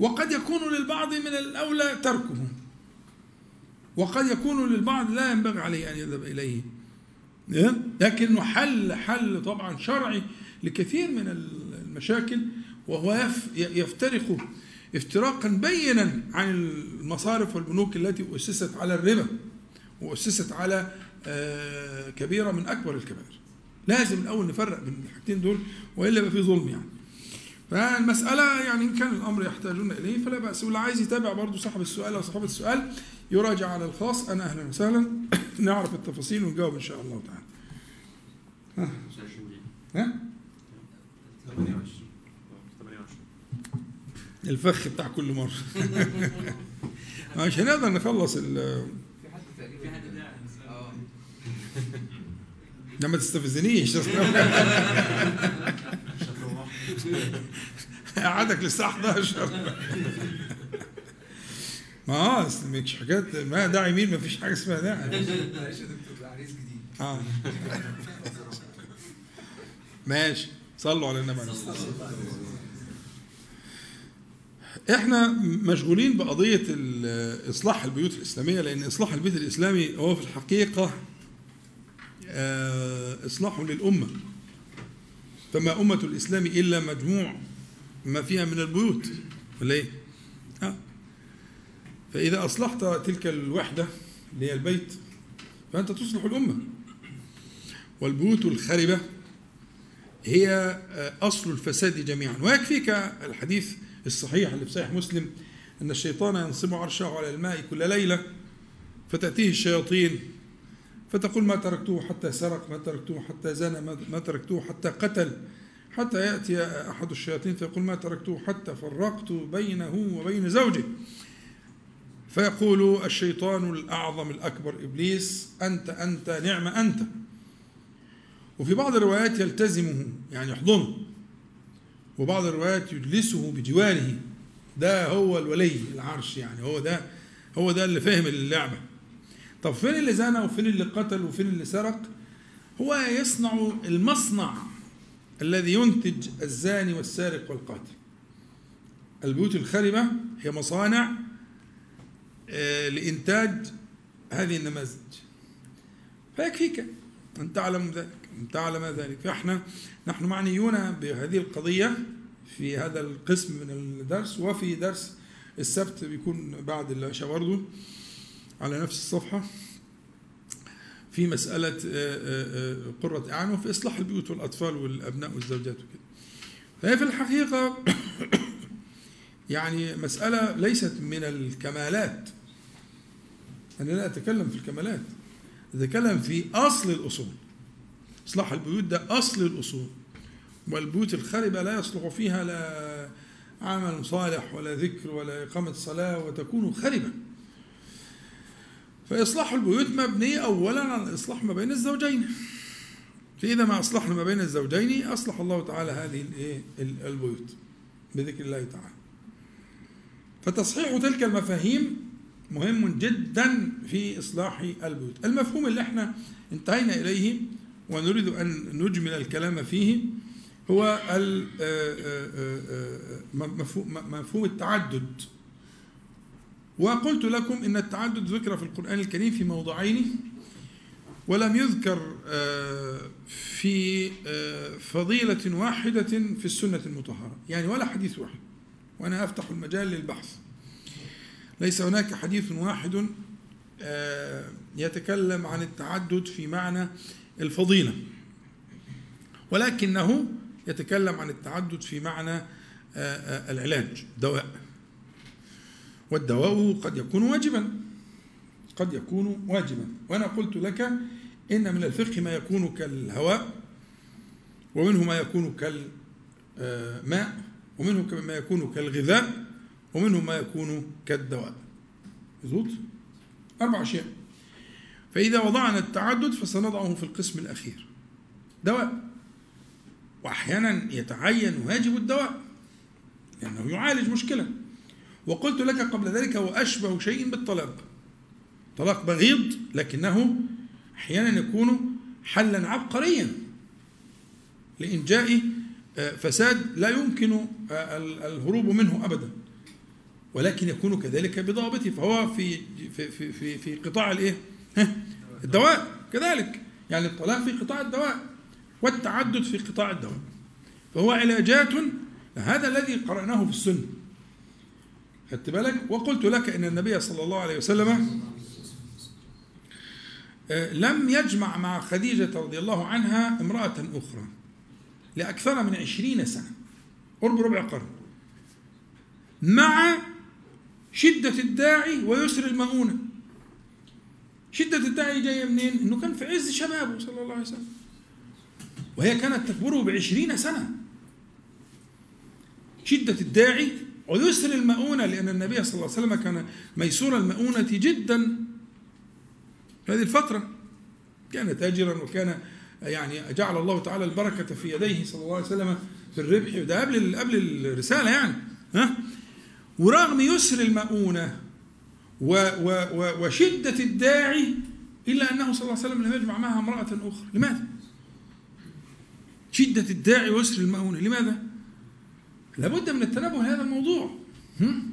وقد يكون للبعض من الأولى تركه. وقد يكون للبعض لا ينبغي عليه أن يذهب إليه. إيه؟ لكنه حل حل طبعا شرعي لكثير من المشاكل وهو يف- يفترق افتراقا بينا عن المصارف والبنوك التي أسست على الربا وأسست على آه، كبيرة من أكبر الكبائر. لازم الأول نفرق بين الحاجتين دول وإلا يبقى في ظلم يعني. فالمسألة يعني إن كان الأمر يحتاجون إليه فلا بأس. واللي عايز يتابع برضه صاحب السؤال أو صاحبة السؤال يراجع على الخاص. أنا أهلا وسهلا. *clears throat* نعرف التفاصيل ونجاوب إن شاء الله تعالى. ها. 28 ها؟ 28 الفخ بتاع كل مرة. *laughs* مش هنقدر نخلص ال- *laughs* ده ما تستفزنيش. *laughs* *laughs* قعدك للساعة 11 ما آه مش حاجات ما داعي مين ما فيش حاجة اسمها داعي معلش يا دكتور ده. *laughs* آه. ماشي. صلوا على النبي. عليه الصلاة والسلام. إحنا مشغولين بقضية إصلاح البيوت الإسلامية لأن إصلاح البيت الإسلامي هو في الحقيقة آه، إصلاح للأمة. فما أمة الإسلام إلا مجموع ما فيها من البيوت ولا إيه؟ آه. فإذا أصلحت تلك الوحدة اللي هي البيت فأنت تصلح الأمة والبيوت الخربة هي آه، أصل الفساد جميعا ويكفيك الحديث الصحيح اللي في صحيح مسلم أن الشيطان ينصب عرشه على الماء كل ليلة فتأتيه الشياطين فتقول ما تركته حتى سرق ما تركته حتى زنى ما- تركته حتى قتل. حتى يأتي أحد الشياطين فيقول ما تركته حتى فرقت بينه وبين زوجه فيقول الشيطان الأعظم الأكبر إبليس أنت أنت نعم أنت. وفي بعض الروايات يلتزمه يعني يحضنه. وبعض الروايات يجلسه بجواره. ده هو الولي العرش يعني هو ده هو ده اللي فاهم اللعبة. طب فين اللي زنى وفين اللي قتل وفين اللي سرق؟ هو يصنع المصنع الذي ينتج الزاني والسارق والقاتل. البيوت الخربة هي مصانع آه، لإنتاج هذه النماذج. فيكفيك أن تعلم ذلك أن تعلم ذلك. فإحنا نحن معنيون بهذه القضية في هذا القسم من الدرس وفي درس السبت بيكون بعد العشاء برضه على نفس الصفحة في مسألة آه، آه، آه، قرة أعين وفي إصلاح البيوت والأطفال والأبناء والزوجات وكده. فهي في الحقيقة *coughs* يعني مسألة ليست من الكمالات. أنا لا أتكلم في الكمالات أتكلم في أصل الأصول. إصلاح البيوت ده أصل الأصول. والبيوت الخربة لا يصلح فيها لا عمل صالح ولا ذكر ولا إقامة صلاة وتكون خربة فإصلاح البيوت مبني أولا على الإصلاح ما بين الزوجين. فإذا ما أصلحنا ما بين الزوجين أصلح الله تعالى هذه؟ ال- البيوت بذكر الله تعالى. فتصحيح تلك المفاهيم مهم جدا في إصلاح البيوت. المفهوم اللي إحنا انتهينا إليه ونريد أن نجمل الكلام فيه هو آه، آه، آه، مفهوم التعدد. وقلت لكم إن التعدد ذكر في القرآن الكريم في موضعين ولم يذكر آه، في آه، فضيلة واحدة في السنة المطهرة يعني ولا حديث واحد وأنا أفتح المجال للبحث. ليس هناك حديث واحد آه، يتكلم عن التعدد في معنى الفضيلة ولكنه يتكلم عن التعدد في معنى العلاج دواء. والدواء قد يكون واجبا. قد يكون واجبا. وأنا قلت لك إن من الفقه ما يكون كالهواء ومنه ما يكون كالماء ومنه ما يكون كالغذاء ومنه ما يكون كالدواء. مظبوط أربع أشياء. فإذا وضعنا التعدد فسنضعه في القسم الأخير. دواء. واحيانا يتعين واجب الدواء لأنه يعالج مشكلة. وقلت لك قبل ذلك هو أشبه شيء بالطلاق. طلاق بغيض لكنه أحيانا يكون حلا عبقريا. لإنجاء آه، فساد لا يمكن آه، ال- الهروب منه أبدا. ولكن يكون كذلك بضابطه. فهو في في في في, في قطاع الإيه؟ الدواء كذلك. يعني الطلاق في قطاع الدواء والتعدد في قطاع الدواء. فهو علاجات هذا الذي قرأناه في السنة. خدت بالك؟ وقلت لك إن النبي صلى الله عليه وسلم آه، لم يجمع مع خديجة رضي الله عنها امرأة أخرى لأكثر من عشرين سنة قرب ربع قرن مع شدة الداعي ويسر المؤونة. شدة الداعي جاية منين؟ إنه كان في عز شبابه صلى الله عليه وسلم. وهي كانت تكبره بعشرين سنة. شدة الداعي ويسر المؤونة لأن النبي صلى الله عليه وسلم كان ميسور المؤونة جدا في هذه الفترة كان تاجرا وكان يعني جعل الله تعالى البركة في يديه صلى الله عليه وسلم في الربح ده قبل قبل الرسالة يعني ها ورغم يسر المؤونة و و و وشدة الداعي إلا أنه صلى الله عليه وسلم لم يجمع معها امرأة أخرى لماذا؟ شدة الداعي ويسر المؤونة لماذا؟ لابد من التنبه لهذا الموضوع هم؟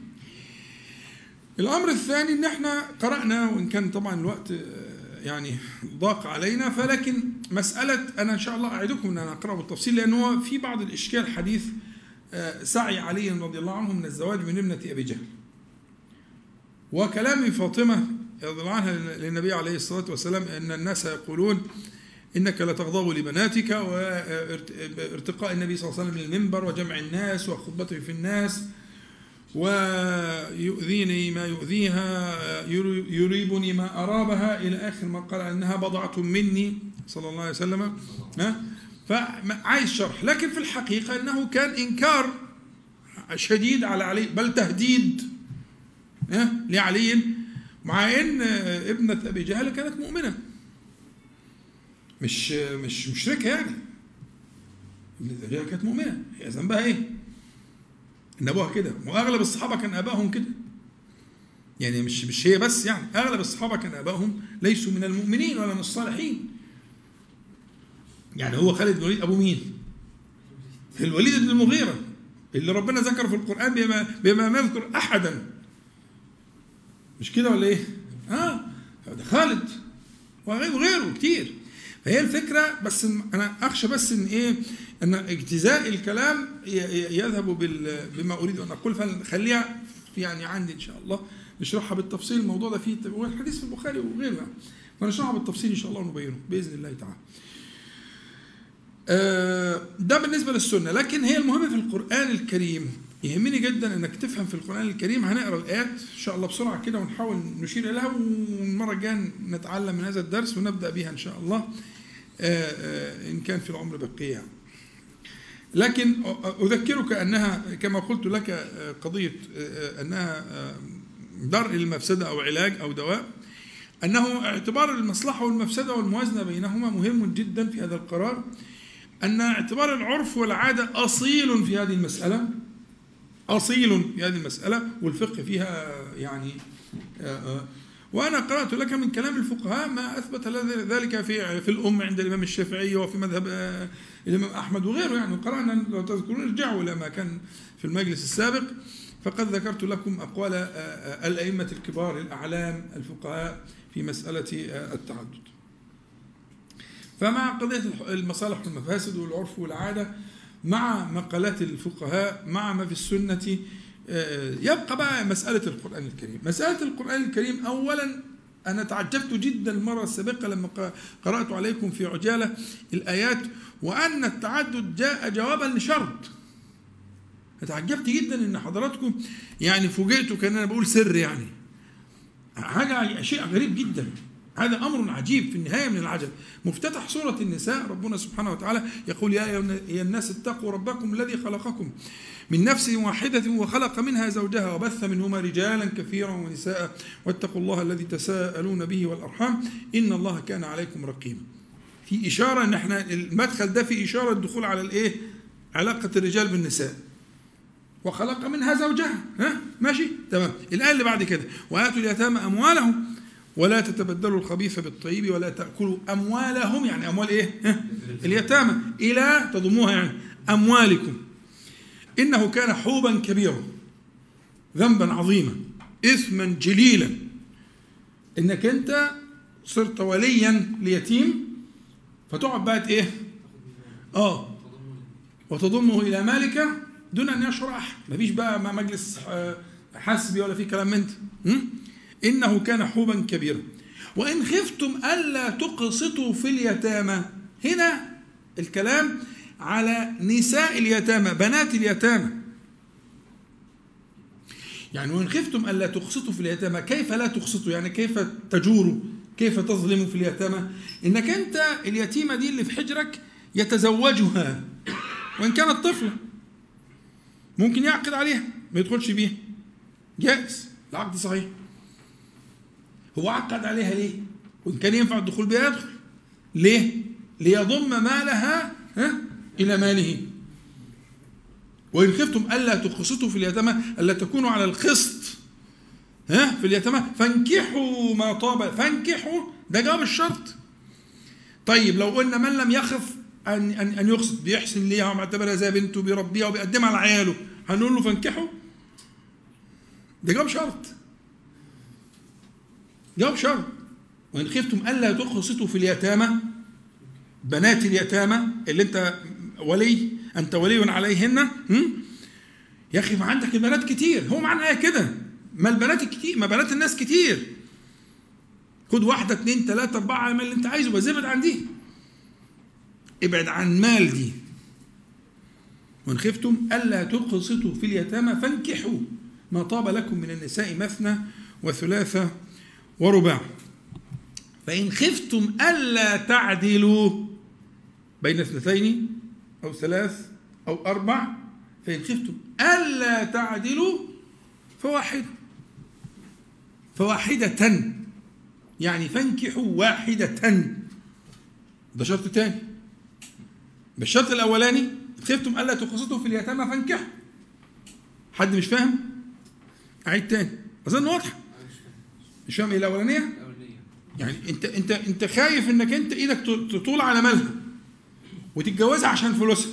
الأمر الثاني إن إحنا قرأنا وإن كان طبعا الوقت آه، يعني ضاق علينا فلكن مسألة أنا إن شاء الله أعدكم إن أنا أقرأه بالتفصيل لأن هو في بعض الإشكال حديث آه، سعي علي رضي الله عنه من الزواج من ابنة أبي جهل وكلام فاطمة رضي الله عنها للنبي عليه الصلاة والسلام أن الناس يقولون إنك لتغضب لبناتك وارتقاء النبي صلى الله عليه وسلم للمنبر وجمع الناس وخطبته في الناس ويؤذيني ما يؤذيها يريبني ما أرابها. إلى آخر ما قال أنها بضعة مني صلى الله عليه وسلم. ها؟ فعايز شرح. لكن في الحقيقة أنه كان إنكار شديد على علي بل تهديد. لعلي. مع إن ابنة أبي جهل كانت مؤمنة. مش مش مشركة يعني. جهل كانت مؤمنة. هي ذنبها إيه؟ إن أبوها كده. وأغلب الصحابة كان آبائهم كده. يعني مش مش هي بس يعني. أغلب الصحابة كان آبائهم ليسوا من المؤمنين ولا من الصالحين. يعني هو خالد بن الوليد أبو مين؟ الوليد بن المغيرة. اللي ربنا ذكر في القرآن بما بما ما يذكر أحدا. مش كده ولا إيه؟ آه. ده خالد. وغيره كتير. فهي الفكرة بس أنا أخشى بس إن إيه إن اجتزاء الكلام يذهب بما أريد أن أقول. فخليها يعني عندي إن شاء الله نشرحها بالتفصيل. الموضوع ده فيه الحديث في البخاري وغيره يعني فنشرحها بالتفصيل إن شاء الله ونبينه بإذن الله تعالى. ده بالنسبة للسنة. لكن هي المهم في القرآن الكريم. يهمني جدا إنك تفهم في القرآن الكريم. هنقرأ الآيات إن شاء الله بسرعة كده ونحاول نشير إليها. والمرة الجايه نتعلم من هذا الدرس ونبدأ بها إن شاء الله. إن كان في العمر بقيه لكن أذكرك أنها كما قلت لك قضية أنها درء المفسدة أو علاج أو دواء أنه اعتبار المصلحة والمفسدة والموازنة بينهما مهم جدا في هذا القرار أن اعتبار العرف والعادة أصيل في هذه المسألة أصيل في هذه المسألة والفقه فيها يعني وأنا قرأت لك من كلام الفقهاء ما أثبت ذلك في في الأم عند الإمام الشافعي وفي مذهب الإمام أحمد وغيره. يعني قرأنا لو تذكرون ارجعوا إلى ما كان في المجلس السابق. فقد ذكرت لكم أقوال الأئمة الكبار الأعلام الفقهاء في مسألة التعدد. فمع قضية المصالح والمفاسد والعرف والعادة مع مقالات الفقهاء مع ما في السنة يبقى بقى مسألة القرآن الكريم. مسألة القرآن الكريم أولا أنا تعجبت جدا المرة السابقة لما قرأت عليكم في عجالة الآيات وأن التعدد جاء جوابا لشرط. تعجبت جدا إن حضراتكم يعني فوجئتوا كأن أنا بقول سر يعني. حاجة شيء غريب جدا. هذا أمر عجيب في النهاية من العجب مفتتح سورة النساء ربنا سبحانه وتعالى يقول يا أيها الناس اتقوا ربكم الذي خلقكم من نفس واحدة وخلق منها زوجها وبث منهما رجالا كثيرا ونساء واتقوا الله الذي تساءلون به والأرحام إن الله كان عليكم رقيبا. في إشارة إن إحنا المدخل ده في إشارة الدخول على الإيه؟ علاقة الرجال بالنساء. وخلق منها زوجها ها؟ ماشي؟ تمام. الآية اللي بعد كده. وآتوا اليتامى أموالهم ولا تتبدلوا الخبيث بالطيب ولا تأكلوا أموالهم يعني أموال إيه؟ اليتامى. إلى تضموها يعني أموالكم. إنه كان حوبا كبيرا ذنبا عظيما إثما جليلا. إنك أنت صرت وليا ليتيم فتقعد بقى إيه؟ آه. وتضمه إلى مالك دون أن يشعر أحد مفيش بقى مجلس حسبي ولا في كلام من إنه كان حوبا كبيرا. وإن خفتم ألا تقسطوا في اليتامى. هنا الكلام على نساء اليتامى بنات اليتامى. يعني وإن خفتم ألا تقسطوا في اليتامى كيف لا تقسطوا؟ يعني كيف تجوروا؟ كيف تظلموا في اليتامى؟ إنك أنت اليتيمة دي اللي في حجرك يتزوجها. وإن كانت طفلة ممكن يعقد عليها ما يدخلش بيها. جائز. العقد صحيح. هو عقد عليها ليه؟ وإن كان ينفع الدخول بها يدخل. ليه؟ ليضم مالها ها؟ إلى ماله. وإن خفتم ألا تقسطوا في اليتامى ألا تكونوا على القسط ها؟ في اليتامى. فانكحوا ما طاب فانكحوا ده جواب الشرط. طيب لو قلنا من لم يخف أن أن أن يقسط بيحسن ليها ومعتبرها زي بنته بيربيها وبيقدمها لعياله هنقول له فانكحوا؟ ده جواب شرط. جواب شرط وإن خفتم ألا تقسطوا في اليتامى بنات اليتامى اللي أنت ولي أنت ولي عليهن؟ يا أخي ما عندك البنات كتير. هو معنى آية كده. ما البنات كتير ما بنات الناس كتير. خد واحدة اتنين تلاتة أربعة اعمل اللي أنت عايزه بس ابعد عن دي. ابعد عن مال دي. وإن خفتم ألا تقسطوا في اليتامى فانكحوا ما طاب لكم من النساء مثنى وثلاثة ورباع فإن خفتم ألا تعدلوا بين اثنتين أو ثلاث أو أربع فإن خفتم ألا تعدلوا فواحد. فواحدة يعني فانكحوا واحدة. ده شرط تاني. بالشرط الأولاني خفتم ألا تقسطوا في اليتامى فانكحوا. حد مش فاهم؟ أعيد تاني. أظن واضحة إيه الأولانية؟ الأولية يعني أنت أنت أنت خايف إنك أنت إيدك تطول على مالها وتتجوزها عشان فلوسها.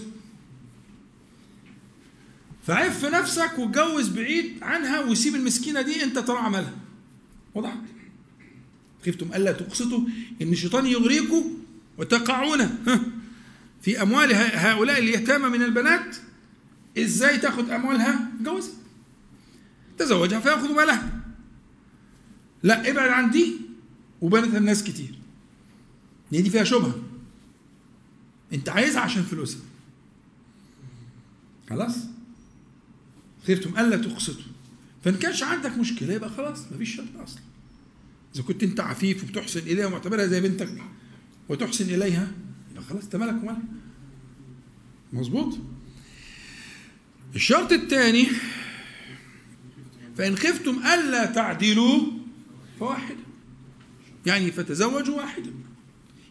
فعف نفسك واتجوز بعيد عنها وسيب المسكينة دي أنت ترى عملها واضح؟ خفتم ألا تقسطوا إن الشيطان يغريكم وتقعون. في أموال ه- هؤلاء اليتامى من البنات إزاي تأخذ أموالها؟ جوزها. تزوجها فيأخذ مالها. لا ابعد عن دي وبنات الناس كتير. لأن دي فيها شبهة. انت عايزها عشان فلوسها. خلاص؟ خفتم ألا تقسطوا. فإن كانش عندك مشكلة يبقى خلاص مفيش شرط أصلا. إذا كنت أنت عفيف وبتحسن إليها ومعتبرها زي بنتك وتحسن إليها يبقى خلاص انت مالك مظبوط؟ الشرط الثاني فإن خفتم ألا تعدلوا فواحده يعني فتزوجوا واحدة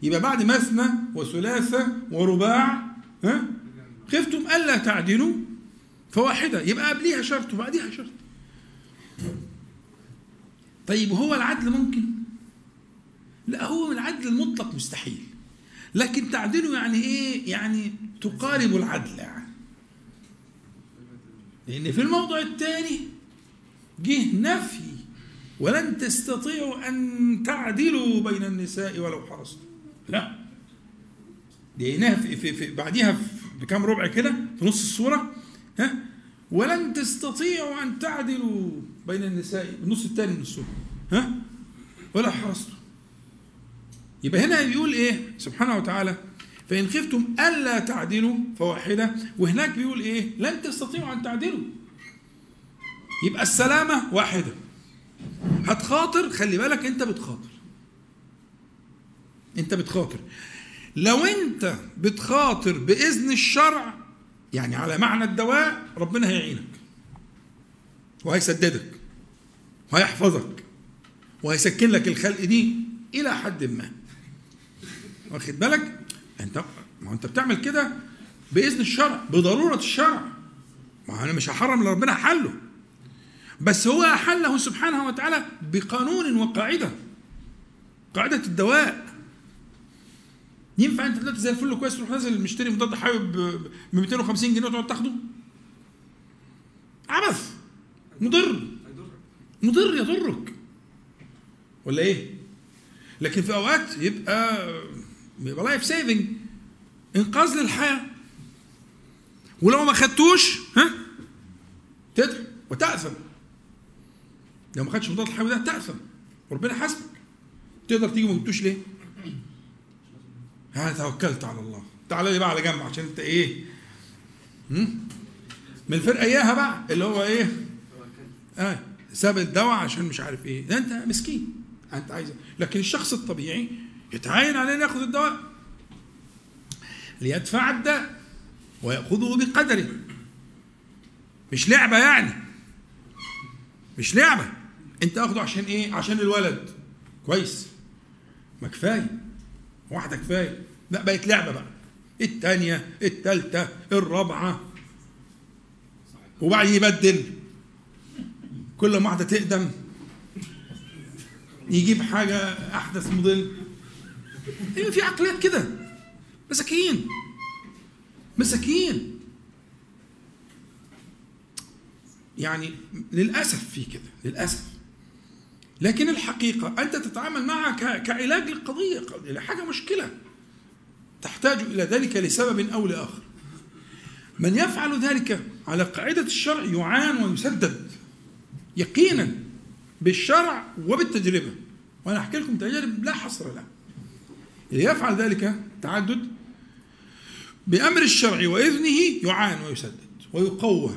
يبقى بعد مثنى وثلاثة ورباع ها؟ خفتم ألا تعدلوا؟ فواحدة. يبقى قبليها شرط وبعديها شرط. طيب هو العدل ممكن؟ لا هو العدل المطلق مستحيل. لكن تعدله يعني إيه؟ يعني تقارب العدل يعني. لأن في الموضوع الثاني جه نفي ولن تستطيعوا أن تعدلوا بين النساء ولو حرصتم. لا. لقيناها في, في, في بعديها بكام ربع كده في نص السورة ها؟ ولن تستطيعوا أن تعدلوا بين النساء النص الثاني من السورة ها؟ ولا حرصتم. يبقى هنا بيقول إيه؟ سبحانه وتعالى فإن خفتم ألا تعدلوا فواحدة. وهناك بيقول إيه؟ لن تستطيعوا أن تعدلوا. يبقى السلامة واحدة. هتخاطر خلي بالك انت بتخاطر. انت بتخاطر. لو انت بتخاطر بإذن الشرع يعني على معنى الدواء ربنا هيعينك. وهيسددك. وهيحفظك. وهيسكن لك الخلق دي إلى حد ما. واخد بالك؟ انت ما انت بتعمل كده بإذن الشرع بضرورة الشرع. ما أنا مش هحرم اللي ربنا حله. بس هو أحله سبحانه وتعالى بقانون وقاعدة قاعدة الدواء. ينفع أنت دلوقتي زي الفل كويس تروح نازل مشتري مضاد حيوي ب 250 جنيه وتقعد تاخده؟ عبث. مضر. مضر يضرك. ولا إيه؟ لكن في أوقات يبقى يبقى life saving إنقاذ للحياة. ولو ما خدتوش ها؟ تدعو وتأثم. لو ما خدتش مضاد الحيوي ده تأثم وربنا حاسبك. تقدر تيجي ما جبتوش ليه؟ أنا توكلت على الله. تعالى لي بقى على جنب عشان انت إيه؟ من الفرقة اياها بقى اللي هو إيه؟ آه ساب الدواء عشان مش عارف إيه. ده انت مسكين. انت عايز لكن الشخص الطبيعي يتعين عليه ياخذ الدواء. ليدفع الداء ويأخذه بقدره. مش لعبة يعني. مش لعبة. انت اخده عشان إيه؟ عشان الولد. كويس. ما كفاية. واحدة كفاية. لا بقت لعبة بقى. الثانية الثالثة الرابعة. وبعدين يبدل. كل ما واحدة تقدم يجيب حاجة أحدث موديل. أيوة في عقليات كده. مساكين. مساكين. يعني للأسف في كده. للأسف. لكن الحقيقة أنت تتعامل معها كعلاج للقضية. حاجة مشكلة. تحتاج إلى ذلك لسبب أو لآخر. من يفعل ذلك على قاعدة الشرع يعان ويسدد يقينا بالشرع وبالتجربة. وأنا أحكي لكم تجارب لا حصر لها. اللي يفعل ذلك تعدد بأمر الشرع وإذنه يعان ويسدد ويقوى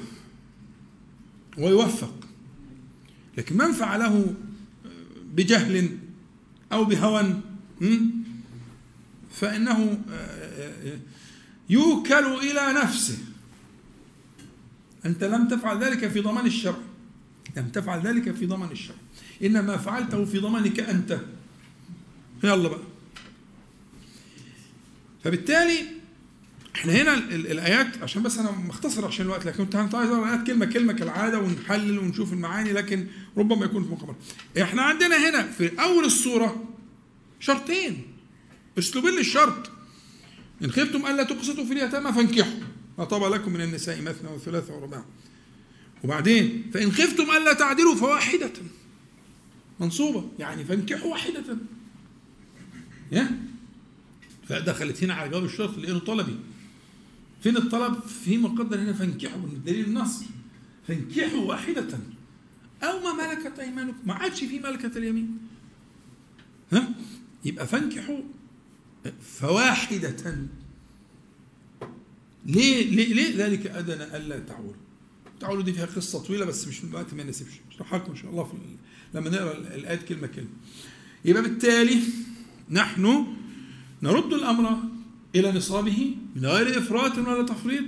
ويوفق. لكن من فعله بجهل أو بهوى م? فإنه يوكل إلى نفسه. أنت لم تفعل ذلك في ضمان الشرع. لم تفعل ذلك في ضمان الشرع. إنما فعلته في ضمانك أنت. يلا بقى. فبالتالي إحنا هنا ال- ال- الآيات عشان بس أنا مختصر عشان الوقت لكن كنت عايز اقرا الآيات كلمة كلمة كالعادة ونحلل ونشوف المعاني لكن ربما يكون في مقابله. إحنا عندنا هنا في أول السورة شرطين. اسلوبين للشرط إن خفتم ألا تقسطوا في اليتامى فانكحوا. ما طاب لكم من النساء مثنى وثلاث ورباع. وبعدين فإن خفتم ألا تعدلوا فواحدة. منصوبة. يعني فانكحوا واحدة. يا؟ فدخلت هنا على جواب الشرط لإنه طلبي. فين الطلب؟ في مقدر هنا فانكحوا. دليل النص. فانكحوا واحدة. أو ما ملكت أيمانكم. ما عادش في ملكة اليمين. ها؟ يبقى فانكحوا فواحدة. ليه؟ ليه؟ ليه ذلك أدنى ألا تعولوا؟ تعولوا دي فيها قصة طويلة بس مش الوقت ما يناسبش اشرحها لكم إن شاء الله في لما نقرأ الآيات كلمة كلمة. يبقى بالتالي نحن نرد الأمر إلى نصابه من غير إفراط ولا تفريط.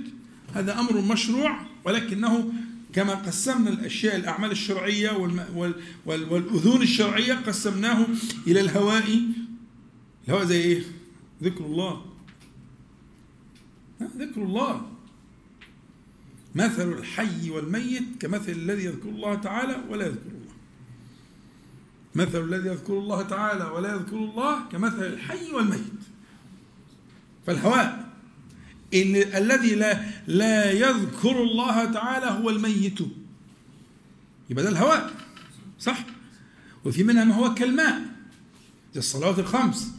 هذا أمر مشروع ولكنه كما قسمنا الأشياء الأعمال الشرعية والأذون الشرعية قسمناه إلى الهواء. الهواء زي إيه؟ ذكر الله. ذكر الله. مثل الحي والميت كمثل الذي يذكر الله تعالى ولا يذكر الله. مثل الذي يذكر الله تعالى ولا يذكر الله كمثل الحي والميت. فالهواء. إن الذي لا لا يذكر الله تعالى هو الميت. يبقى ده الهواء. صح؟ وفي منها ما هو كالماء. زي الصلوات الخمس?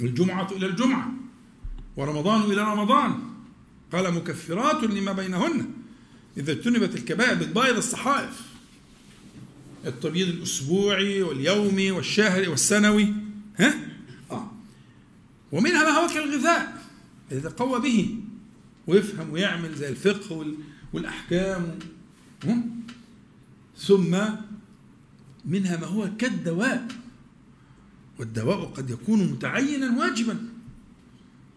الجمعة إلى الجمعة. ورمضان إلى رمضان. قال مكفرات لما بينهن. إذا اجتنبت الكبائر بتبايض الصحائف. التبييض الأسبوعي واليومي والشهري والسنوي. ها؟ ومنها ما هو كالغذاء يتقوى به ويفهم ويعمل زي الفقه وال- والأحكام؟ ثم منها ما هو كالدواء. والدواء قد يكون متعينا واجبا.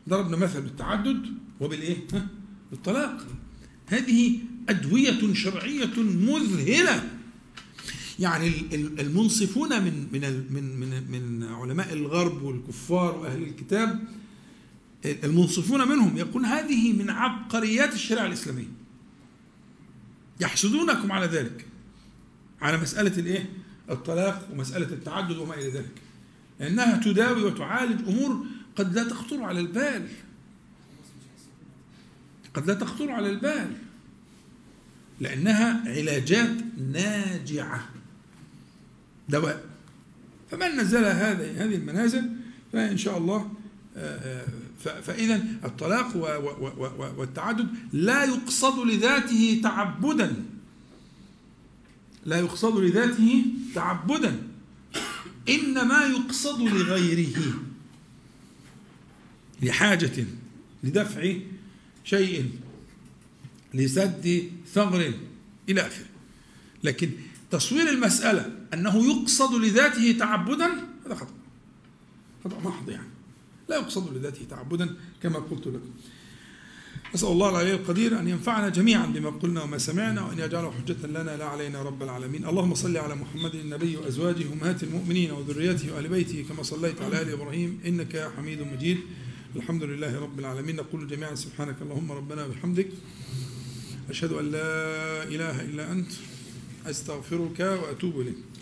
ضربنا مثل بالتعدد وبالإيه؟ بالطلاق. هذه أدوية شرعية مذهلة. يعني ال- ال- المنصفون من من من من من علماء الغرب والكفار وأهل الكتاب المنصفون منهم يقول هذه من عبقريات الشريعة الإسلامية. يحسدونكم على ذلك على مسألة الإيه؟ الطلاق ومسألة التعدد وما إلى ذلك. لأنها تداوي وتعالج أمور قد لا تخطر على البال. قد لا تخطر على البال. لأنها علاجات ناجعة. دواء. فمن نزل هذه هذه المنازل فإن شاء الله آه، آه، فإذا الطلاق والتعدد لا يقصد لذاته تعبدا. لا يقصد لذاته تعبدا. إنما يقصد لغيره. لحاجة لدفع شيء لسد ثغر إلى آخره. لكن تصوير المسألة أنه يقصد لذاته تعبدا هذا خطأ. خطأ محض يعني. لا يقصد لذاته تعبدا كما قلت لكم. نسأل الله العلي القدير أن ينفعنا جميعا بما قلنا وما سمعنا وأن يجعله حجة لنا لا علينا رب العالمين. اللهم صل على محمد النبي وأزواجه أمهات المؤمنين وذريته وآل بيته كما صليت على آل إبراهيم إنك حميد مجيد. الحمد لله رب العالمين. نقول جميعا سبحانك اللهم ربنا وبحمدك أشهد أن لا إله إلا أنت. أستغفرك وأتوب إليك.